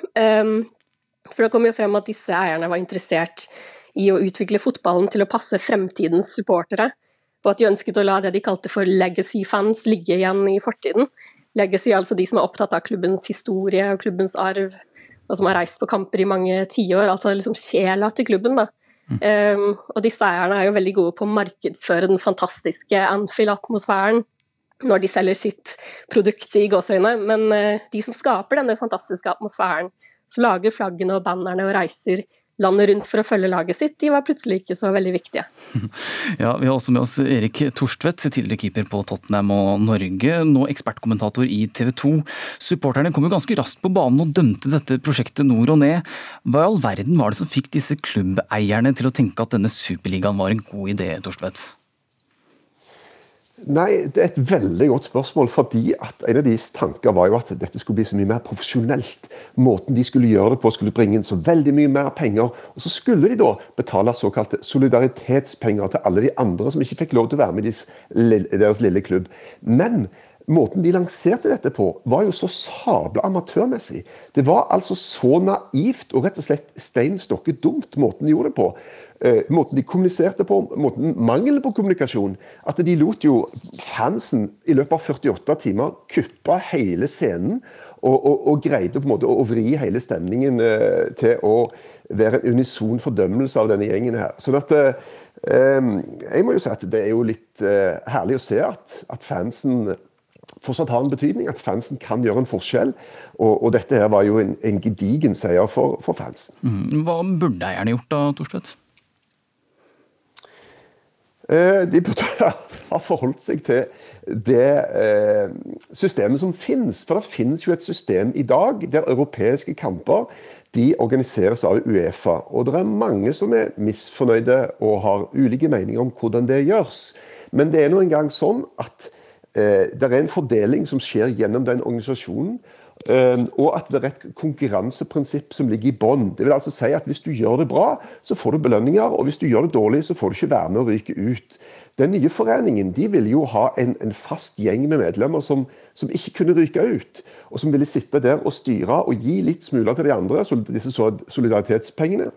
For det kom jo frem at disse eierne var interessert i å utvikle fotballen til å passe fremtidens supportere og at de ønsket å la det de kalte for legacy-fans ligge igjen i fortiden. Legacy altså de som er opptatt av klubbens historie og klubbens arv, og som har reist på kamper i mange tiår. Altså liksom sjela til klubben. da. Mm. Um, og disse eierne er jo veldig gode på å markedsføre den fantastiske Anfield-atmosfæren når de selger sitt produkt i gåseøyne, men uh, de som skaper denne fantastiske atmosfæren, som lager flaggene og bannerne og reiser landet rundt for å følge laget sitt, de var plutselig ikke så veldig viktige. Ja, Vi har også med oss Erik Torstvedt, tidligere keeper på Tottenham og Norge, nå ekspertkommentator i TV 2. Supporterne kom jo ganske raskt på banen og dømte dette prosjektet nord og ned. Hva i all verden var det som fikk disse klubbeierne til å tenke at denne superligaen var en god idé, Torstvedt? Nei, Det er et veldig godt spørsmål. fordi at En av deres tanker var jo at dette skulle bli så mye mer profesjonelt. Måten de skulle gjøre det på, skulle bringe inn så veldig mye mer penger. Og så skulle de da betale såkalte solidaritetspenger til alle de andre som ikke fikk lov til å være med i deres lille klubb. Men måten de lanserte dette på, var jo så sabla amatørmessig. Det var altså så naivt og rett og slett stein stokke dumt, måten de gjorde det på. Eh, måten de kommuniserte på, måten mangelen på kommunikasjon. At de lot jo fansen i løpet av 48 timer kuppe hele scenen. Og, og, og greide på en måte å vri hele stemningen eh, til å være en unison fordømmelse av denne gjengen her. Sånn at eh, Jeg må jo si at det er jo litt eh, herlig å se at, at fansen fortsatt har en betydning. At fansen kan gjøre en forskjell. Og, og dette her var jo en, en gedigen seier for, for fansen. Mm. Hva burde eierne gjort da, Thorstvedt? Eh, de burde ha forholdt seg til det eh, systemet som finnes. For det finnes jo et system i dag der europeiske kamper de organiseres av Uefa. Og det er mange som er misfornøyde og har ulike meninger om hvordan det gjøres. Men det er nå engang sånn at det er en fordeling som skjer gjennom den organisasjonen. Um, og at det er et konkurranseprinsipp som ligger i bånn. Det vil altså si at hvis du gjør det bra, så får du belønninger, og hvis du gjør det dårlig, så får du ikke være med å ryke ut. Den nye foreningen de ville jo ha en, en fast gjeng med medlemmer som, som, ikke kunne ryke ut. Og som ville sitte der og styre og gi litt smuler til de andre, disse solidaritetspengene.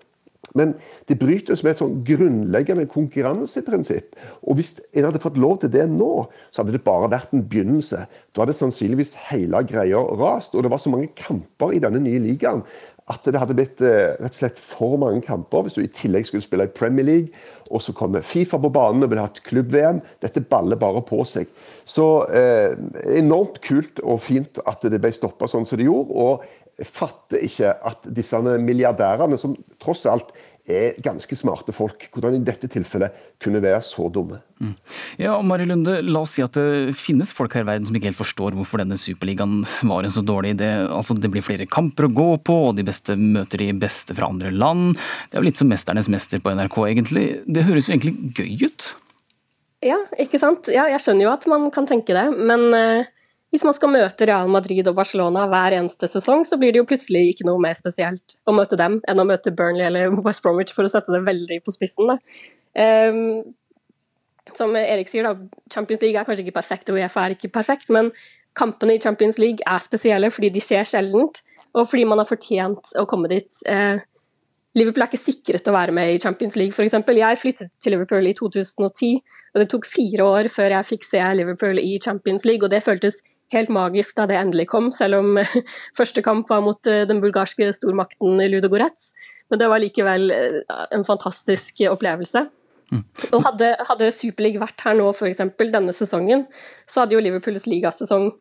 Men det brytes med et sånn grunnleggende konkurranseprinsipp. Og hvis en hadde fått lov til det nå, så hadde det bare vært en begynnelse. Da hadde sannsynligvis hele greia rast. Og det var så mange kamper i denne nye ligaen at det hadde blitt eh, rett og slett for mange kamper hvis du i tillegg skulle spille i Premier League. Og så kommer Fifa på banen og vil ha et klubb-VM. Dette baller bare på seg. Så eh, enormt kult og fint at det ble stoppa sånn som det gjorde. og fatter ikke at disse milliardærene, som tross alt er ganske smarte folk, hvordan i dette tilfellet kunne være så dumme. Mm. Ja, Mari Lunde, La oss si at det finnes folk her i verden som ikke helt forstår hvorfor denne superligaen var en så dårlig idé. Altså, det blir flere kamper å gå på, og de beste møter de beste fra andre land. Det er jo litt som 'Mesternes mester' på NRK, egentlig. Det høres jo egentlig gøy ut? Ja, ikke sant. Ja, jeg skjønner jo at man kan tenke det, men uh hvis man skal møte Real Madrid og Barcelona hver eneste sesong, så blir det jo plutselig ikke noe mer spesielt å møte dem enn å møte Burnley eller West Bromwich, for å sette det veldig på spissen. Um, som Erik sier, da, Champions League er kanskje ikke perfekt, og Uefa er ikke perfekt, men kampene i Champions League er spesielle fordi de skjer sjeldent, og fordi man har fortjent å komme dit. Uh, Liverpool er ikke sikret å være med i Champions League, f.eks. Jeg flyttet til Liverpool i 2010, og det tok fire år før jeg fikk se Liverpool i Champions League, og det føltes helt magisk da det endelig kom, selv om første kamp var mot eh, den bulgarske stormakten Ludogorets. Men det var likevel eh, en fantastisk opplevelse. Mm. Og hadde, hadde Superliga vært her nå f.eks. denne sesongen, så hadde jo Liverpools ligasesong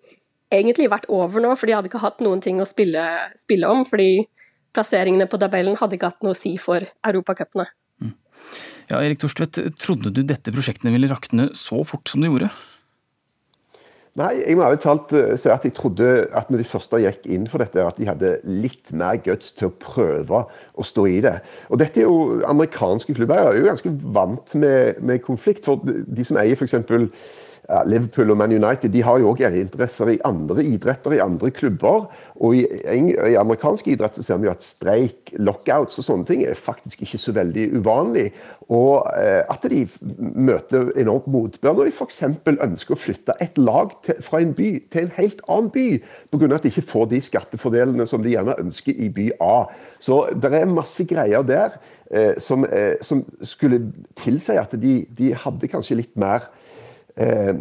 egentlig vært over nå, for de hadde ikke hatt noen ting å spille, spille om. fordi plasseringene på tabellen hadde ikke hatt noe å si for europacupene. Mm. Ja, Erik Torstvedt, trodde du dette prosjektet ville rakne så fort som det gjorde? Nei, jeg må ærlig talt eh, si at jeg trodde at når de første gikk inn for dette, at de hadde litt mer guts til å prøve å stå i det. Og dette er jo Amerikanske klubber er jo ganske vant med, med konflikt. For de som eier f.eks. Liverpool og Man United de har jo også interesser i andre idretter, i andre klubber. Og i, i amerikansk idrett så ser vi jo at streik, lockouts og sånne ting er faktisk ikke så veldig uvanlig. Og eh, at de møter enormt motbør når de f.eks. ønsker å flytte et lag til, fra en by til en helt annen by, pga. at de ikke får de skattefordelene som de gjerne ønsker i by A. Så det er masse greier der eh, som, eh, som, skulle tilsi at de, de hadde kanskje litt mer eh,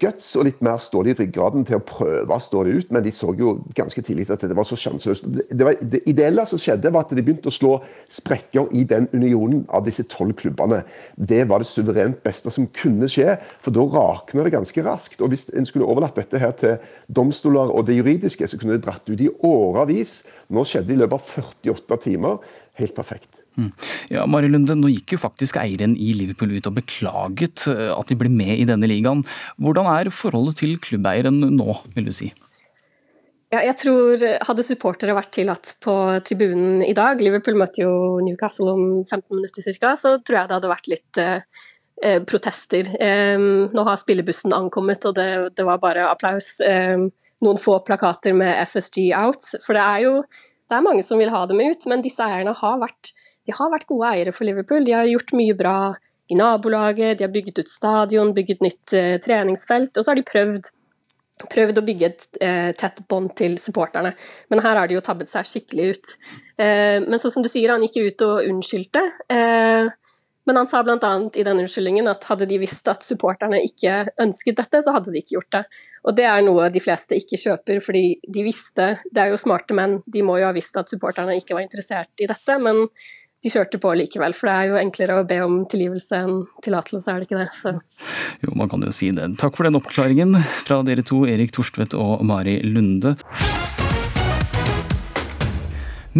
guts og litt mer stål i ryggraden til å prøve å stå det ut, men de så jo ganske tidlig at det var så sjanseløst. Det, det ideelle som skjedde, var at de begynte å slå sprekker i den unionen av disse tolv klubbene. Det var det suverent beste som kunne skje, for da rakna det ganske raskt. Og hvis en skulle overlatt dette her til domstoler og det juridiske, så kunne det dratt ut i årevis. Nå skjedde det i løpet av 48 timer. Helt perfekt. Mm. Ja, Mari Lunde, nå gikk jo faktisk eieren i Liverpool ut og beklaget eh, at de ble med i denne ligaen. Hvordan er forholdet til klubbeieren nå, vil du si? Ja, jeg tror Hadde supportere vært tillatt på tribunen i dag, Liverpool møtte jo Newcastle om 15 minutter ca., så tror jeg det hadde vært litt eh, eh protester. Eh, nå har spillebussen ankommet, og det, det var bare applaus. Eh, noen få plakater med FSG out. For det er jo det er mange som vil ha dem ut, men disse eierne har vært de har vært gode eiere for Liverpool. De har gjort mye bra i nabolaget, de har bygget ut stadion, bygget nytt eh, treningsfelt, og så har de prøvd, prøvd å bygge et eh, tett bånd til supporterne. Men her har de jo tabbet seg skikkelig ut. Eh, men sånn som du sier, han gikk ut og unnskyldte. Eh, Men han sa bl.a. i den unnskyldningen at hadde de visst at supporterne ikke ønsket dette, så hadde de ikke gjort det. Og det er noe de fleste ikke kjøper, fordi de visste Det er jo smarte menn, de må jo ha visst at supporterne ikke var interessert i dette, men de kjørte på likevel. For det er jo enklere å be om tilgivelse enn tillatelse, er det ikke det? Så. Jo, man kan jo si det. Takk for den oppklaringen fra dere to, Erik Torstvedt og Mari Lunde.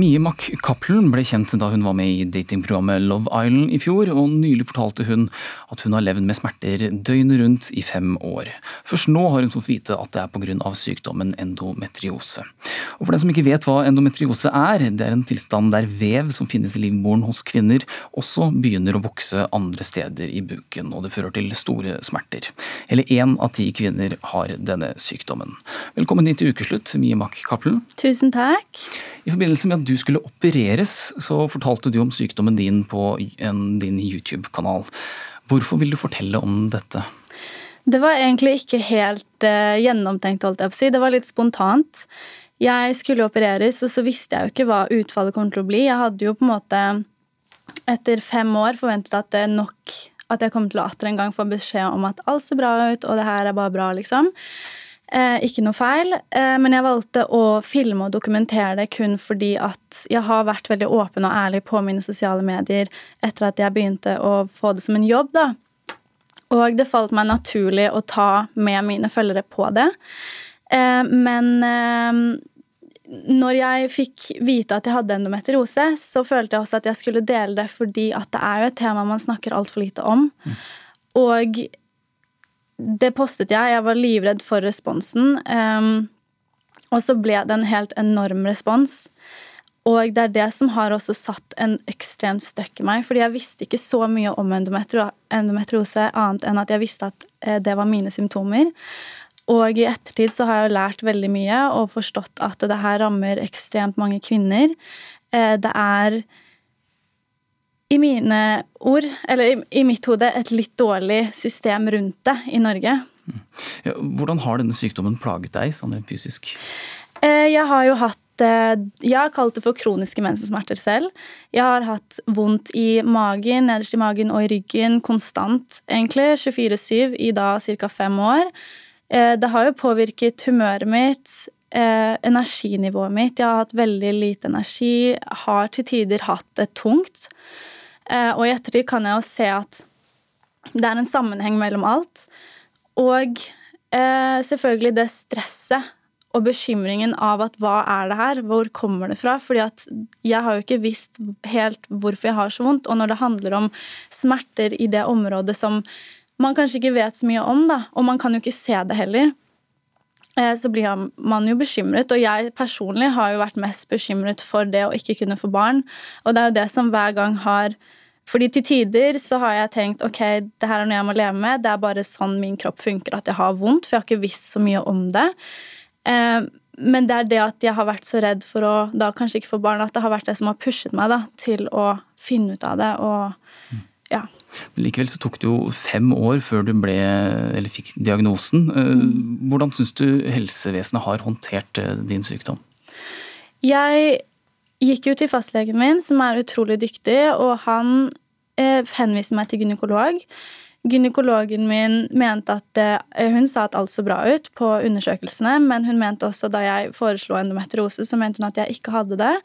Mie Mack Cappelen ble kjent da hun var med i datingprogrammet Love Island i fjor, og nylig fortalte hun at hun har levd med smerter døgnet rundt i fem år. Først nå har hun fått vite at det er pga. sykdommen endometriose. Og For den som ikke vet hva endometriose er, det er en tilstand der vev som finnes i livmoren hos kvinner, også begynner å vokse andre steder i buken, og det fører til store smerter. Hele én av ti kvinner har denne sykdommen. Velkommen hit til ukeslutt, Mie Mack Cappelen. Tusen takk. I forbindelse med at du skulle opereres, så fortalte du om sykdommen din på en, din YouTube-kanal. Hvorfor vil du fortelle om dette? Det var egentlig ikke helt uh, gjennomtenkt, holdt jeg på å si. Det var litt spontant. Jeg skulle opereres, og så visste jeg jo ikke hva utfallet kom til å bli. Jeg hadde jo på en måte etter fem år forventet at det er nok at jeg kom til å atter en gang få beskjed om at alt ser bra ut, og det her er bare bra, liksom. Eh, ikke noe feil, eh, men jeg valgte å filme og dokumentere det kun fordi at jeg har vært veldig åpen og ærlig på mine sosiale medier etter at jeg begynte å få det som en jobb. da. Og det falt meg naturlig å ta med mine følgere på det. Eh, men når jeg fikk vite at jeg hadde endometriose, så følte jeg også at jeg skulle dele det fordi at det er jo et tema man snakker altfor lite om. Mm. Og det postet jeg. Jeg var livredd for responsen. Um, og så ble det en helt enorm respons. Og det er det som har også satt en ekstremt støkk i meg. fordi jeg visste ikke så mye om endometriose annet enn at jeg visste at eh, det var mine symptomer. Og i ettertid så har jeg lært veldig mye og forstått at det her rammer ekstremt mange kvinner. Eh, det er i mine ord, eller i, mitt hode, et litt dårlig system rundt det i Norge. Ja, hvordan har denne sykdommen plaget deg sånn rent fysisk? Eh, jeg har jo hatt eh, Jeg har kalt det for kroniske mensensmerter selv. Jeg har hatt vondt i magen, nederst i magen og i ryggen konstant, egentlig. 24-7 i da ca. fem år. Eh, det har jo påvirket humøret mitt, energinivået mitt. Jeg har hatt veldig lite energi, har til tider hatt det tungt. Eh, og i ettertid kan jeg jo se at det er en sammenheng mellom alt. Og eh, selvfølgelig det stresset og bekymringen av at hva er det her, hvor kommer det fra? Fordi at jeg har jo ikke visst helt hvorfor jeg har så vondt. Og når det handler om smerter i det området som man kanskje ikke vet så mye om, da, og man kan jo ikke se det heller, eh, så blir man jo bekymret. Og jeg personlig har jo vært mest bekymret for det å ikke kunne få barn. Og det er jo det som hver gang har fordi til tider så har jeg tenkt ok, det her er noe jeg må leve med. Det er bare sånn min kropp funker, at jeg har vondt. For jeg har ikke visst så mye om det. Eh, men det er det at jeg har vært så redd for å da kanskje ikke få barn, at det har vært det som har pushet meg da, til å finne ut av det. og ja. Men likevel så tok det jo fem år før du ble, eller fikk diagnosen. Eh, hvordan syns du helsevesenet har håndtert eh, din sykdom? Jeg gikk jo til fastlegen min, som er utrolig dyktig, og han eh, henviste meg til gynekolog. Gynekologen min mente at eh, Hun sa at alt så bra ut på undersøkelsene, men hun mente også da jeg foreslo endometriose, så mente hun at jeg ikke hadde det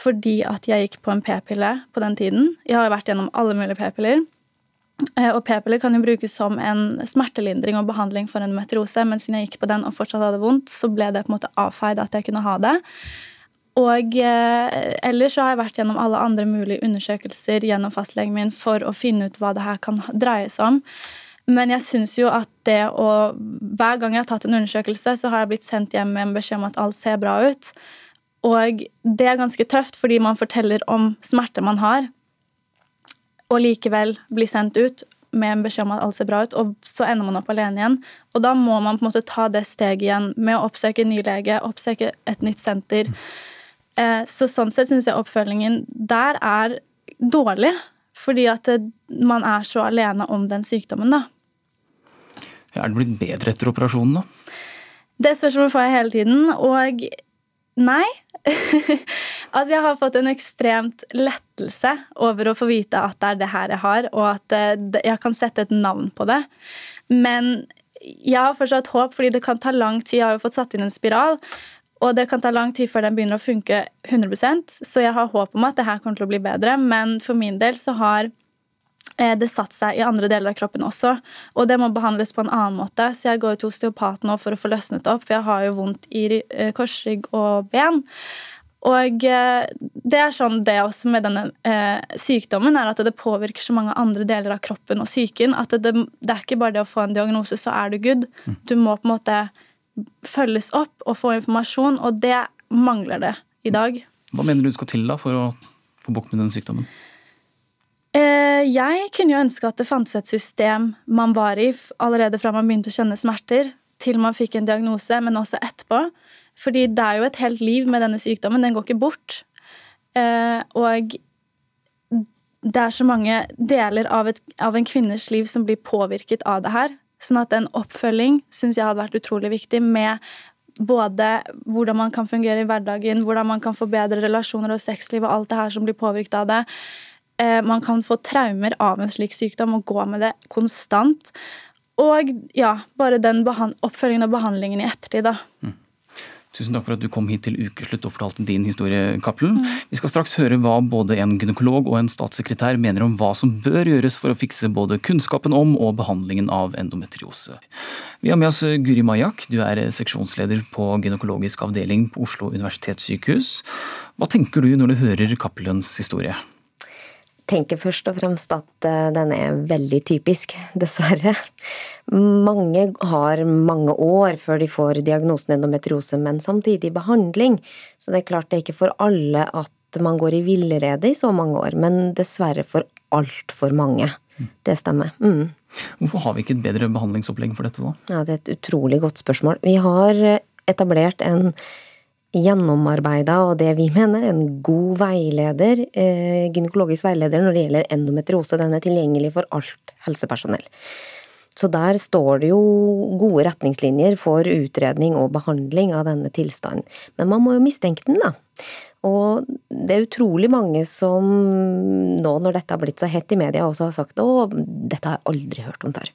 fordi at jeg gikk på en p-pille på den tiden. Jeg har vært gjennom alle mulige p-piller. Eh, og p-piller kan jo brukes som en smertelindring og behandling for endometriose, men siden jeg gikk på den og fortsatt hadde vondt, så ble det på en måte avfeid at jeg kunne ha det. Og eh, ellers så har jeg vært gjennom alle andre mulige undersøkelser gjennom fastlegen min for å finne ut hva det her kan dreie seg om. Men jeg syns jo at det å Hver gang jeg har tatt en undersøkelse, så har jeg blitt sendt hjem med en beskjed om at alt ser bra ut. Og det er ganske tøft, fordi man forteller om smerter man har, og likevel blir sendt ut med en beskjed om at alt ser bra ut, og så ender man opp alene igjen. Og da må man på en måte ta det steget igjen med å oppsøke en ny lege, oppsøke et nytt senter. Eh, så sånn sett syns jeg oppfølgingen der er dårlig. Fordi at man er så alene om den sykdommen, da. Er det blitt bedre etter operasjonen, da? Det spørsmålet får jeg hele tiden. Og Nei. altså, jeg har fått en ekstremt lettelse over å få vite at det er det her jeg har, og at eh, jeg kan sette et navn på det. Men jeg har fortsatt håp, fordi det kan ta lang tid. Jeg har jo fått satt inn en spiral. Og det kan ta lang tid før den begynner å funke 100% så jeg har håp om at det her kommer til å bli bedre. Men for min del så har eh, det satt seg i andre deler av kroppen også. Og det må behandles på en annen måte. Så jeg går til osteopat nå for å få løsnet opp, for jeg har jo vondt i eh, korsrygg og ben. Og eh, det er sånn det også med denne eh, sykdommen, er at det påvirker så mange andre deler av kroppen og psyken. At det, det, er ikke bare det å få en diagnose, så er du good. Du må på en måte følges opp og få informasjon, og det mangler det i dag. Hva mener du skal til da for å få bukt med den sykdommen? Eh, jeg kunne jo ønske at det fantes et system man var i allerede fra man begynte å kjenne smerter, til man fikk en diagnose, men også etterpå. Fordi det er jo et helt liv med denne sykdommen. Den går ikke bort. Eh, og det er så mange deler av, et, av en kvinnes liv som blir påvirket av det her. Sånn at en oppfølging syns jeg hadde vært utrolig viktig med både hvordan man kan fungere i hverdagen, hvordan man kan få bedre relasjoner og sexliv og alt det her som blir påvirket av det. Eh, man kan få traumer av en slik sykdom og gå med det konstant. Og ja, bare den oppfølgingen og behandlingen i ettertid, da. Mm. Tusen takk for at du kom hit til ukeslutt og fortalte din historie, Cappelen. Mm. Vi skal straks høre hva både en gynekolog og en statssekretær mener om hva som bør gjøres for å fikse både kunnskapen om og behandlingen av endometriose. Vi har med oss Guri Majak, du er seksjonsleder på gynekologisk avdeling på Oslo universitetssykehus. Hva tenker du når du hører Cappelens historie? Tenker først og fremst at eh, den er veldig typisk, dessverre. Mange har mange år før de får diagnosen endometriose, men samtidig behandling. Så det er klart det er ikke for alle at man går i villrede i så mange år, men dessverre for altfor mange. Det stemmer. Mm. Hvorfor har vi ikke et bedre behandlingsopplegg for dette, da? Ja, Det er et utrolig godt spørsmål. Vi har etablert en gjennomarbeida og det vi mener en god veileder, eh, gynekologisk veileder når det gjelder endometriose. Den er tilgjengelig for alt helsepersonell. Så der står det jo gode retningslinjer for utredning og behandling av denne tilstanden. Men man må jo mistenke den, da. Og det er utrolig mange som nå når dette har blitt så hett i media, også har sagt å, dette har jeg aldri hørt om før.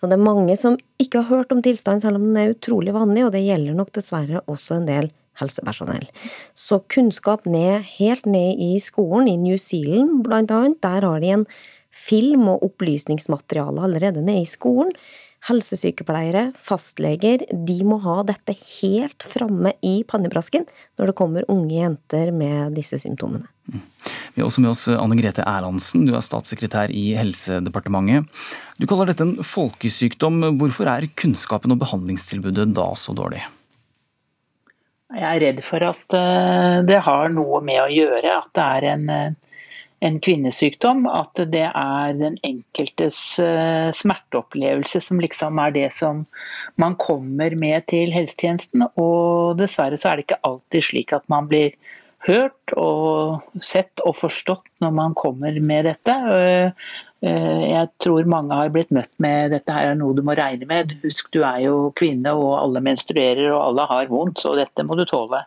Så det er mange som ikke har hørt om tilstanden, selv om den er utrolig vanlig, og det gjelder nok dessverre også en del helsepersonell. Så kunnskap ned, helt ned i skolen, i New Zealand blant annet, der har de en film og opplysningsmateriale allerede nede i skolen. Helsesykepleiere, fastleger, de må ha dette helt framme i pannebrasken når det kommer unge jenter med disse symptomene. Mm. Vi har også med oss Anne Grete Erlandsen, du er statssekretær i Helsedepartementet. Du kaller dette en folkesykdom. Hvorfor er kunnskapen og behandlingstilbudet da så dårlig? Jeg er redd for at eh, det har noe med å gjøre at det er en, eh, en kvinnesykdom. At det er den enkeltes eh, smerteopplevelse som liksom er det som man kommer med til helsetjenesten. Og dessverre så er det ikke alltid slik at man blir hørt og sett og forstått når man kommer med dette. Eh, jeg tror mange har blitt møtt med dette her er noe du må regne med. Husk du er jo kvinne og alle menstruerer og alle har vondt, så dette må du tåle.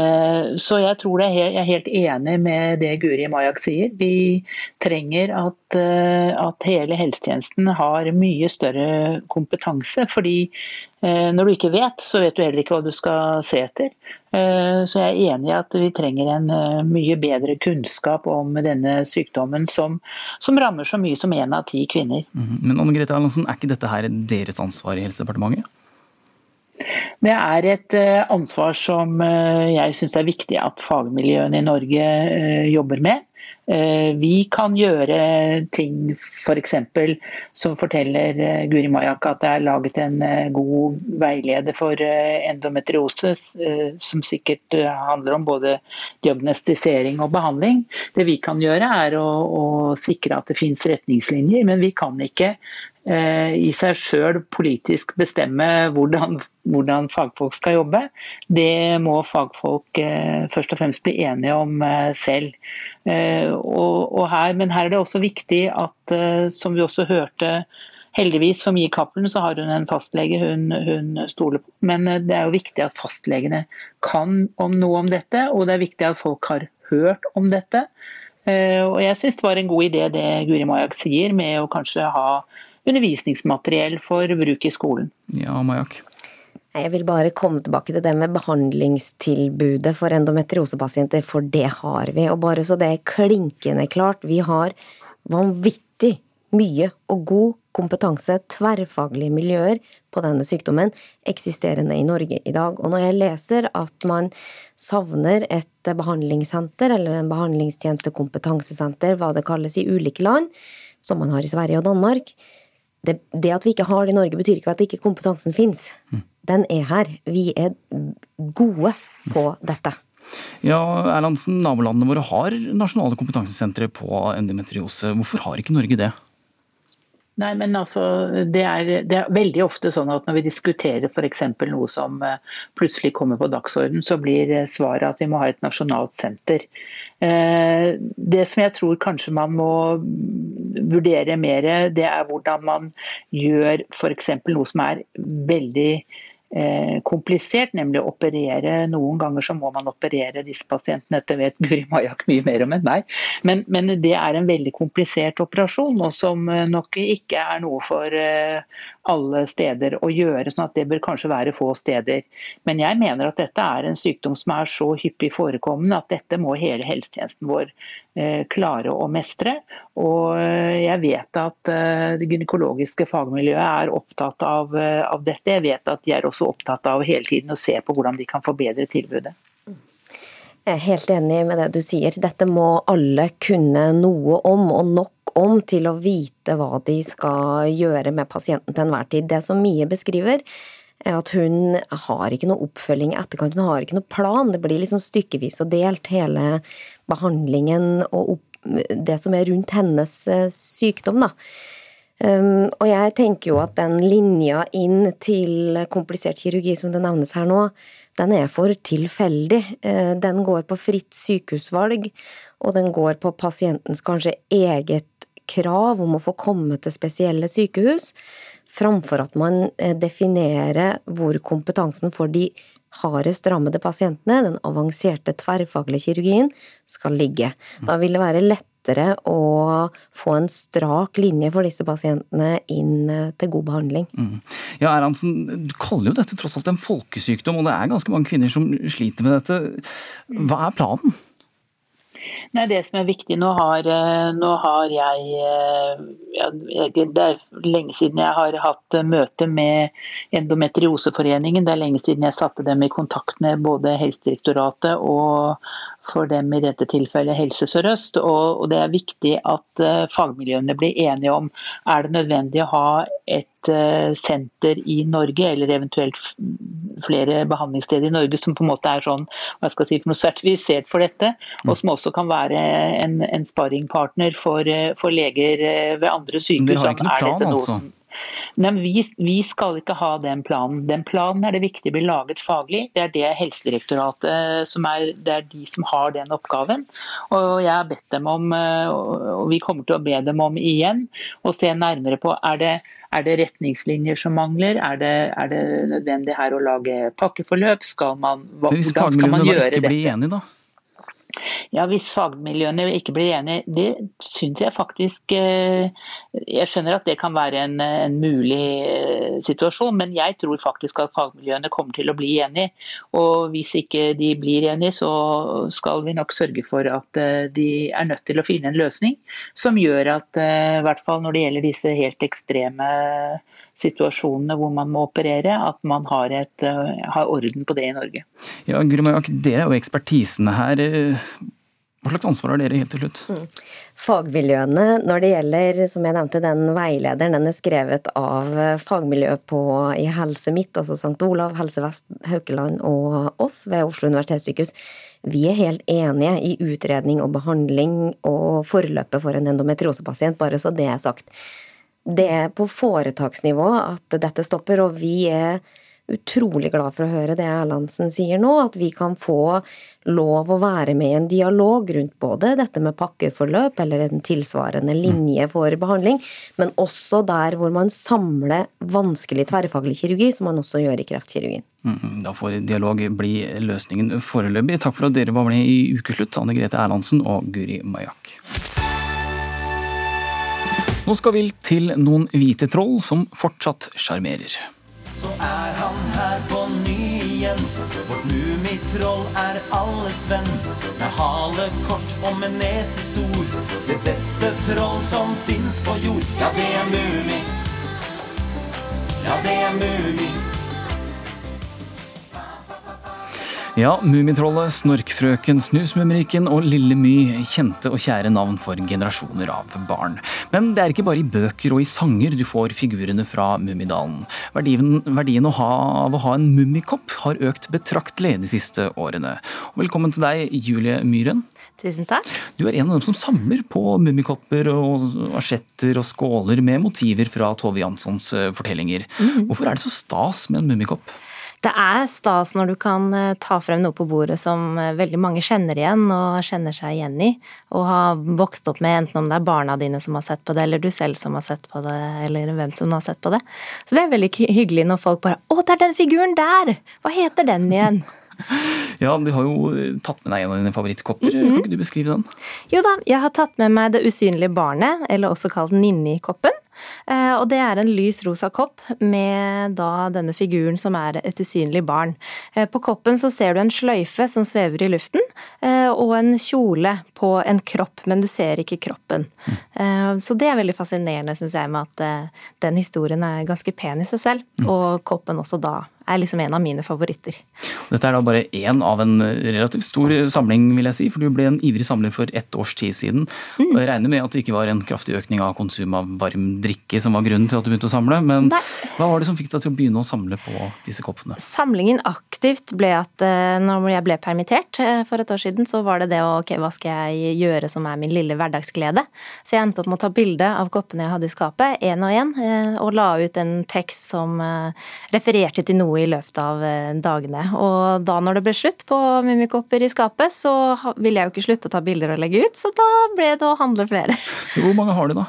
Eh, så jeg tror det jeg er helt enig med det Guri Majak sier. Vi trenger at, eh, at hele helsetjenesten har mye større kompetanse. fordi når du ikke vet, så vet du heller ikke hva du skal se etter. Så jeg er enig i at vi trenger en mye bedre kunnskap om denne sykdommen som, som rammer så mye som én av ti kvinner. Mhm. Men Anne Grete Erlandsen, er ikke dette her deres ansvar i Helsedepartementet? Det er et eh, ansvar som eh, jeg syns er viktig at fagmiljøene i Norge eh, jobber med. Vi kan gjøre ting f.eks. For som forteller Guri Majak at det er laget en god veileder for endometriose, som sikkert handler om både diagnostisering og behandling. Det vi kan gjøre er å, å sikre at det finnes retningslinjer, men vi kan ikke Eh, i seg sjøl politisk bestemme hvordan, hvordan, fagfolk skal jobbe. Det må fagfolk eh, først og fremst bli enige om eh, selv. Og, og her, men her er det også viktig at, som vi også hørte Heldigvis for Mie Cappelen så har hun en fastlege hun, hun, stoler på. Men eh, det er jo viktig at fastlegene kan om noe om dette, og det er viktig at folk har hørt om dette. Eh, og jeg syns det var en god idé det Guri Majak sier, med å kanskje ha undervisningsmateriell for bruk i skolen. Ja, Majak. Jeg vil bare komme tilbake til det med behandlingstilbudet for endometriosepasienter, for det har vi. Og bare så det er klinkende klart, vi har vanvittig mye og god kompetanse, tverrfaglige miljøer på denne sykdommen eksisterende i Norge i dag. Og når jeg leser at man savner et behandlingssenter eller en behandlingstjeneste kompetansesenter, hva det kalles i ulike land, som man har i Sverige og Danmark, det, det, at vi ikke har det i Norge, betyr ikke at ikke kompetansen fins. Mm. Den er her. Vi er gode på dette. Ja, Erlandsen, Nabolandene våre har nasjonale kompetansesentre på endometriose. Hvorfor har ikke Norge det? Nei, men altså, det er, det er, veldig ofte sånn at når vi diskuterer f.eks. noe som eh, plutselig kommer på dagsorden, så blir eh, svaret at vi må ha et nasjonalt senter. Eh, det som jeg tror kanskje man må vurdere mer, det er hvordan man gjør f.eks. noe som er veldig komplisert, nemlig å operere. Noen ganger så må man operere disse pasientene, dette vet Guri Majak mye mer om enn meg. Men, men, det er en veldig komplisert operasjon, og som eh, nok ikke er noe for eh, alle steder å gjøre. sånn at det bør kanskje være få steder. Men jeg mener at dette er en sykdom som er så hyppig forekommende at dette må hele helsetjenesten vår klare å mestre. Og jeg vet at det gynekologiske fagmiljøet er opptatt av, av dette. Jeg vet at de er også opptatt av hele tiden å se på hvordan de kan forbedre tilbudet. Jeg er helt enig med det du sier. Dette må alle kunne noe om, og nok om, til å vite hva de skal gjøre med pasienten til enhver tid. Det som Mie beskriver, er at hun har ikke noe oppfølging i etterkant. Hun har ikke noe plan. Det blir liksom stykkevis og delt, hele behandlingen og det som er rundt hennes eh, sykdom, da. Um, og jeg tenker jo at den linja inn til komplisert kirurgi som det nevnes her nå, den er for tilfeldig. Uh, den går på fritt sykehusvalg, og den går på pasientens kanskje eget krav om å få komme til spesielle sykehus, framfor at man uh, definerer hvor kompetansen for de hardest rammede pasientene, den avanserte tverrfaglige kirurgien, skal ligge. Da vil det være lett lettere å få en strak linje for disse pasientene inn eh, til god behandling. Mm. Ja, Erlandsen, Du kaller jo dette tross alt en folkesykdom, og det er ganske mange kvinner som sliter med dette. Hva er planen? Nei, Det som er viktig Nå har, eh, nå har jeg eh, ja, Det er lenge siden jeg har hatt møte med Endometrioseforeningen. Det er lenge siden jeg satte dem i kontakt med både Helsedirektoratet og, for dem i dette tilfellet Helse Sør-Øst. Og, det er viktig at uh, fagmiljøene blir enige om er det nødvendig å ha et uh, senter i Norge, eller eventuelt flere behandlingssteder i Norge som på en måte er sånn, hva skal jeg si, for noe sertifisert for dette, og som også kan være en, en sparringpartner for, uh, for leger ved andre sykehus. Men dere har ikke noen plan, altså? Nei, vi, vi, skal ikke ha den planen. Den planen er det viktig blir laget faglig. Det er det Helsedirektoratet som er, det er de som har den oppgaven. Og jeg har bedt dem om, eh, og vi kommer til å be dem om igjen, å se nærmere på er det, er det retningslinjer som mangler? Er det, er det, nødvendig her å lage pakkeforløp? Skal man, hvordan skal man gjøre dette? Hvis fagmiljøene ikke blir enige, da? Ja, Hvis fagmiljøene ikke blir enige, det syns jeg faktisk eh, Jeg skjønner at det kan være en, en, mulig eh, situasjon, men jeg tror faktisk at fagmiljøene kommer til å bli enige. Og hvis ikke de blir enige, så skal vi nok sørge for at eh, de er nødt til å finne en løsning som gjør at, i hvert fall når det gjelder disse helt ekstreme situasjonene hvor man må operere, at man har, et, har orden på det i Norge. Ja, Grumajak, Dere er jo ekspertisene her. Hva slags ansvar har dere helt til slutt? Mm. Fagmiljøene, når det gjelder, som jeg nevnte, den veilederen, den er skrevet av fagmiljøet på, i Helse Midt, altså St. Olav, Helse Vest, Haukeland og oss ved Oslo universitetssykehus. Vi er helt enige i utredning og behandling og forløpet for en endometriosepasient, bare så det er sagt det er på foretaksnivå at dette stopper, og vi er utrolig glad for å høre det Erlandsen sier nå, at vi kan få lov å være med i en dialog rundt både dette med pakkeforløp eller en tilsvarende linje for behandling, men også der hvor man samler vanskelig tverrfaglig kirurgi, som man også gjør i kreftkirurgien. Mm, da får dialog bli løsningen foreløpig. Takk for at dere var med i Ukeslutt, Anne Grete Erlandsen og Guri Majak. Nå skal vi til noen hvite troll som fortsatt sjarmerer. Er han her på ny igjen. Vårt mummitroll er alles venn. Med hale kort og med nese stor. Det beste troll som fins på jord. Ja, det er Mummi. Ja, det er Mummi. Ja, Mummitrollet, Snorkfrøken, Snusmumrikken og Lille My, kjente og kjære navn for generasjoner av barn. Men det er ikke bare i bøker og i sanger du får figurene fra Mummidalen. Verdien, verdien å ha, av å ha en mummikopp har økt betraktelig de siste årene. Og velkommen til deg, Julie Myhren. Tusen takk. Du er en av dem som samler på mummikopper og asjetter og skåler med motiver fra Tove Janssons eh, fortellinger. Mhm. Hvorfor er det så stas med en mummikopp? Det er stas når du kan eh, ta frem noe på bordet som eh, veldig mange kjenner igjen og kjenner seg igjen i, og har vokst opp med, enten om det er barna dine som har sett på det, eller du selv som har sett på det, eller hvem som har sett på det. Så det er veldig hyggelig når folk bare 'Å, det er den figuren der! Hva heter den igjen?' Ja, du har jo tatt med deg en av dine favorittkopper. Mhm. Kan ikke du beskrive den? Jo da, jeg har tatt med meg Det usynlige barnet, eller også kalt Ninni-koppen. Eh, Og det er en lys rosa kopp med da denne figuren som er et usynlig barn. Eh, På koppen så ser du en sløyfe som svever i luften, eh, og en kjole på en kropp, men du ser ikke kroppen. Så det er veldig fascinerende, syns jeg, med at den historien er ganske pen i seg selv. Og koppen også da er liksom en av mine favoritter. Dette er da bare én av en relativt stor samling, vil jeg si, for du ble en ivrig samler for ett års tid siden. Og jeg regner med at det ikke var en kraftig økning av konsum av varm drikke som var grunnen til at du begynte å samle, men Nei. hva var det som fikk deg til å begynne å samle på disse koppene? Samlingen aktivt ble at eh, når jeg ble permittert eh, for et år siden, så var det det å ok, hva skal jeg gjøre som er min lille hverdagsglede. Så jeg endte opp med å ta bilde av koppene jeg hadde i skapet, én og én, eh, og la ut en tekst som eh, refererte til noe i løpet av eh, dagene. Og da når det ble slutt på mummikopper i skapet, så ville jeg jo ikke slutte å ta bilder og legge ut, så da ble det å handle flere. Så hvor mange har du da?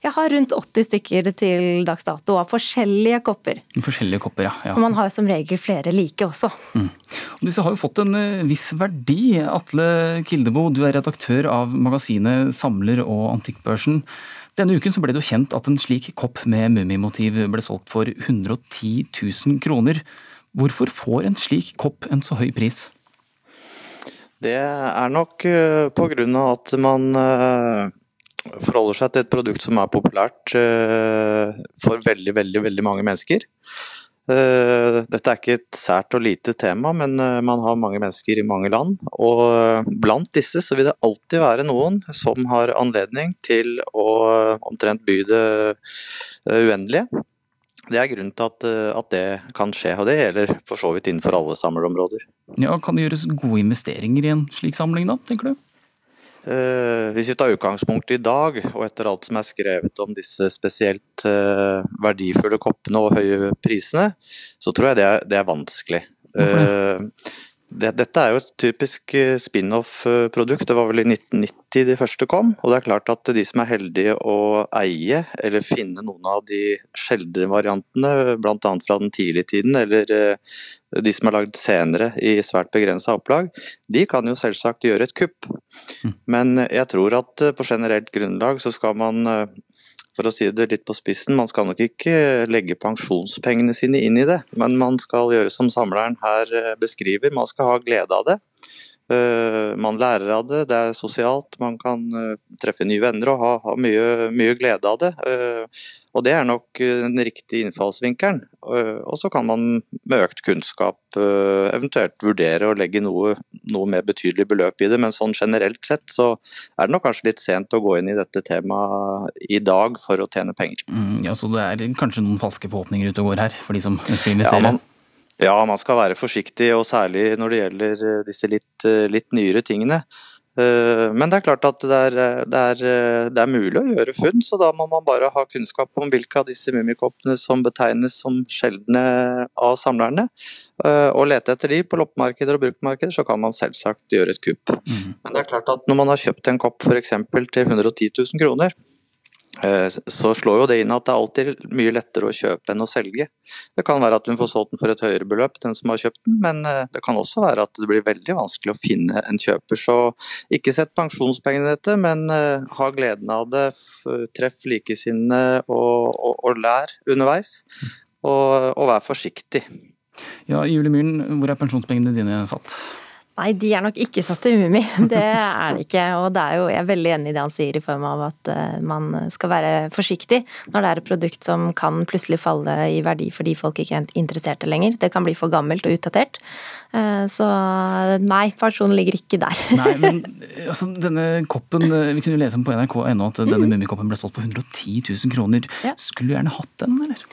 Jeg har rundt 80 stykker til dags dato av forskjellige kopper. Forskjellige kopper, ja. ja. Og man har jo som regel flere like også. Og disse har jo fått en eh, viss verdi. Atle Kildebo, du er redaktør av magasinet Samler og Antikkbørsen. Denne uken ble det jo kjent at en slik kopp med mummimotiv ble solgt for 110 000 kroner. Hvorfor får en slik kopp en så høy pris? Det er nok pga. grunn av at man eh, forholder seg til et produkt som er populært eh, for veldig, veldig, veldig mange mennesker. Eh, Dette er ikke et sært og lite tema, men eh, man har mange mennesker i mange land. Og eh, blant disse så vil det alltid være noen som har anledning til å omtrent by det uendelige. Det er grunnen til at, at det kan skje, og det gjelder for så vidt innenfor alle samlerområder. Ja, Kan det gjøres gode investeringer i en slik samling, da, tenker du? Eh, hvis vi tar utgangspunkt i dag, og etter alt som er skrevet om disse spesielt eh, verdifulle koppene og høye prisene, så tror jeg det er, det er vanskelig. Hvorfor det, dette er jo et typisk eh, spin-off-produkt. Det var vel i 1990 de første kom. Og det er klart at de som er heldige å eie eller finne noen av de sjeldne variantene, bl.a. fra den tidlige tiden, eller eh, de som er lagd senere i svært begrensa opplag, de kan jo selvsagt gjøre et kupp. Men jeg tror at eh, på generelt grunnlag så skal man eh, for å si det litt på spissen, man skal nok ikke legge pensjonspengene sine inn i det, men man skal gjøre som samleren her eh, beskriver, man skal ha glede av det. Eh, Man lærer av det, det er sosialt, man kan eh, treffe nye venner og ha, ha mye, mye glede av det. Og det er nok eh, den riktige innfallsvinkelen. Eh, Og så kan man med økt kunnskap eh, eventuelt vurdere å legge noe, noe mer betydelig beløp i det, men sånn generelt sett så er det nok kanskje litt sent å gå inn i dette temaet i dag for å tjene penger. Mm, ja, Så det er kanskje noen falske forhåpninger ute og går her, for de som ønsker å Ja investere? man, ja, man skal være forsiktig, og særlig når det gjelder disse litt, litt nyere tingene. Eh, men det er klart at det er, det, er, det er, mulig å gjøre funn, så da må man bare ha kunnskap om hvilke av disse mummikoppene som betegnes som sjeldne av samlerne. Eh, og lete etter de på loppemarkeder og bruktmarkeder, så kan man selvsagt gjøre et kupp. Mm. Men det er klart at når man har kjøpt en kopp f.eks. til 110 000 kroner, Eh, så slår jo det inn at det er alltid mye lettere å kjøpe enn å selge. Det kan være at hun får solgt den for et høyere beløp, den som har kjøpt den, men eh, det kan også være at det blir veldig vanskelig å finne en kjøper. Så ikke sett pensjonspengene i dette, men eh, ha gleden av det. Treff likesinnede og, og, og, lær underveis. Og, og vær forsiktig. Ja, Julie Myhren, hvor er pensjonspengene dine satt? Nei, de er nok ikke satt til Mummi. Det er det ikke. Og det er jo, jeg er veldig enig i det han sier i form av at eh, man skal være forsiktig når det er et produkt som kan plutselig falle i verdi fordi folk ikke er interesserte lenger. Det kan bli for gammelt og utdatert. Eh, så nei, pensjonen ligger ikke der. Nei, men altså, denne koppen, eh, Vi kunne lese om på nrk.no at denne Mummikoppen ble solgt for 110 000 kroner. Ja. Skulle du gjerne hatt den, eller?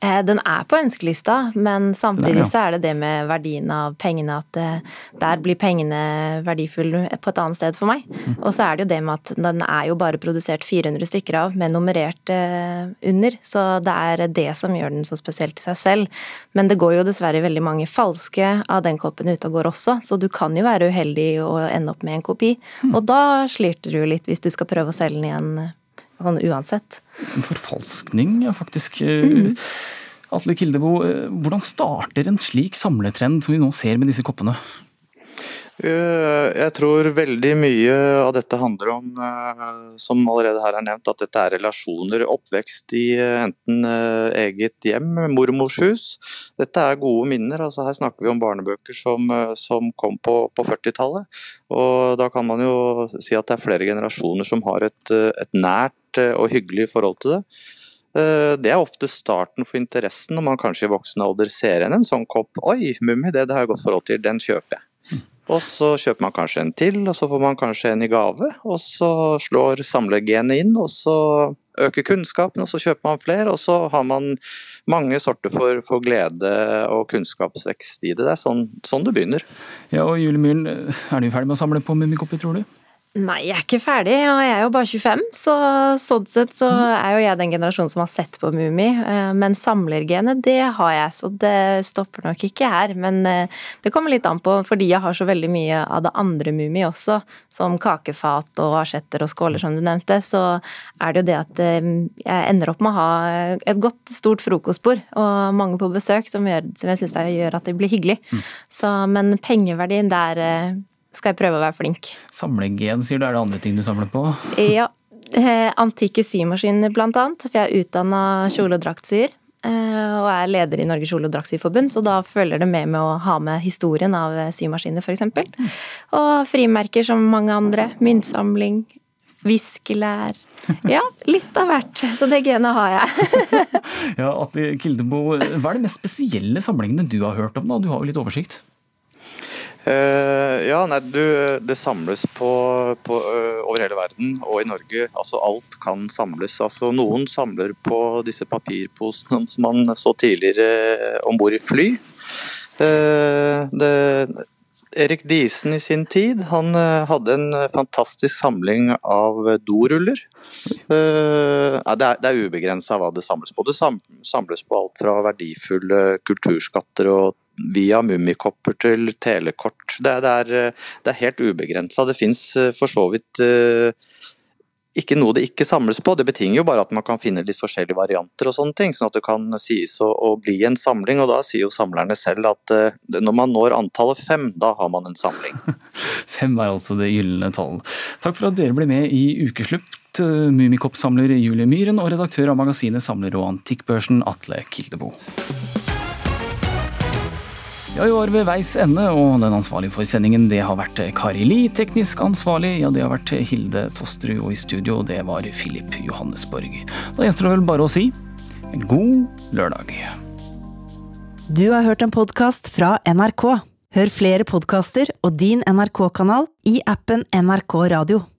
Eh, den er på ønskelista, men samtidig så er det det med verdien av pengene at eh, der blir pengene verdifulle på et annet sted for meg. Mm. Og så er det jo det med at den er jo bare produsert 400 stykker av med nummerert eh, under, så det er det som gjør den så spesielt i seg selv. Men det går jo dessverre veldig mange falske av den koppen ute og går også, så du kan jo være uheldig og ende opp med en kopi. Mm. Og da slirter du litt hvis du skal prøve å selge den igjen sånn uansett. En forfalskning, ja, faktisk. Mm. Atle Kildebo, eh, hvordan starter en slik samletrend som vi nå ser med disse koppene? Eh, jeg tror veldig mye av dette handler om, eh, som allerede her er nevnt, at dette er relasjoner. Oppvekst i enten eget hjem, mormors hus. Dette er gode minner. altså Her snakker vi om barnebøker som, som kom på, på 40-tallet. Og da kan man jo si at det er flere generasjoner som har et, et nært og hyggelig forhold til det. Eh, det er ofte starten for interessen når man kanskje i voksen alder ser igjen en sånn kopp. Oi, Mummi, det, det har jeg godt forhold til, den kjøper jeg. Og så kjøper man kanskje en til, og så får man kanskje en i gave. Og så slår samlegenet inn, og så øker kunnskapen, og så kjøper man flere. Og så har man mange sorter for, for glede og kunnskapsvekst i det. Det er sånn, sånn det begynner. Ja, og Julie Myhren, er du ferdig med å samle på mummikopper, tror du? Nei, jeg er ikke ferdig, og jeg er jo bare 25, så sånn sett så er jo jeg den generasjonen som har sett på Mummi. Eh, men samlergenet, det har jeg, så det stopper nok ikke her. Men eh, det kommer litt an på, fordi jeg har så veldig mye av det andre Mummi også, som kakefat og asjetter og skåler, som du nevnte, så er det jo det at eh, jeg ender opp med å ha et godt, stort frokostbord og mange på besøk, som, gjør, som jeg syns gjør at det blir hyggelig. Mm. Så, men pengeverdien der skal jeg prøve å være flink. Samlegen, sier du. Er det andre ting du samler på? Ja. Eh, antikke symaskiner, blant annet. For jeg er utdanna kjole- og draktsyer. Eh, og er leder i Norges kjole- og draktsyforbund, så da følger det med med å ha med historien av symaskiner, f.eks. Mm. Og frimerker som mange andre. Myntsamling. Viskelær. Ja, litt av hvert. Så det genet har jeg. ja, Atle Kildebo, hva er de mest spesielle samlingene du har hørt om? da? Du har jo litt oversikt? Uh, ja, nei, du, Det samles på, på, uh, over hele verden og i Norge. Altså Alt kan samles. Altså Noen samler på disse papirposene som man så tidligere uh, om bord i fly. Det, Erik Diesen i sin tid han hadde en fantastisk samling av doruller. det er, det er ubegrensa hva det samles på. Det samles på alt fra verdifulle kulturskatter og via mummikopper til telekort. Det, det, er, det er, helt ubegrensa. Det fins eh, for så vidt uh, ikke noe det ikke samles på. Det betinger jo bare at man kan finne litt forskjellige varianter og sånne ting, sånn at det kan sies å, å bli en samling. Og da sier jo samlerne selv at uh, når man når antallet fem, da har man en samling. fem er altså det gylne tallet. Takk for at dere ble med i Ukeslutt. Mummikoppsamler Julie Myhren og redaktør av magasinet Samler og Antikkbørsen Atle Kildebo. Ja, vi var ved veis ende, og den ansvarlige for sendingen det har vært Kari Li. Teknisk ansvarlig, ja det har vært Hilde Tosterud, og i studio det var Filip Johannesborg. Da gjenstår det vel bare å si god lørdag. Du har hørt en podkast fra NRK. Hør flere podkaster og din NRK-kanal i appen NRK Radio.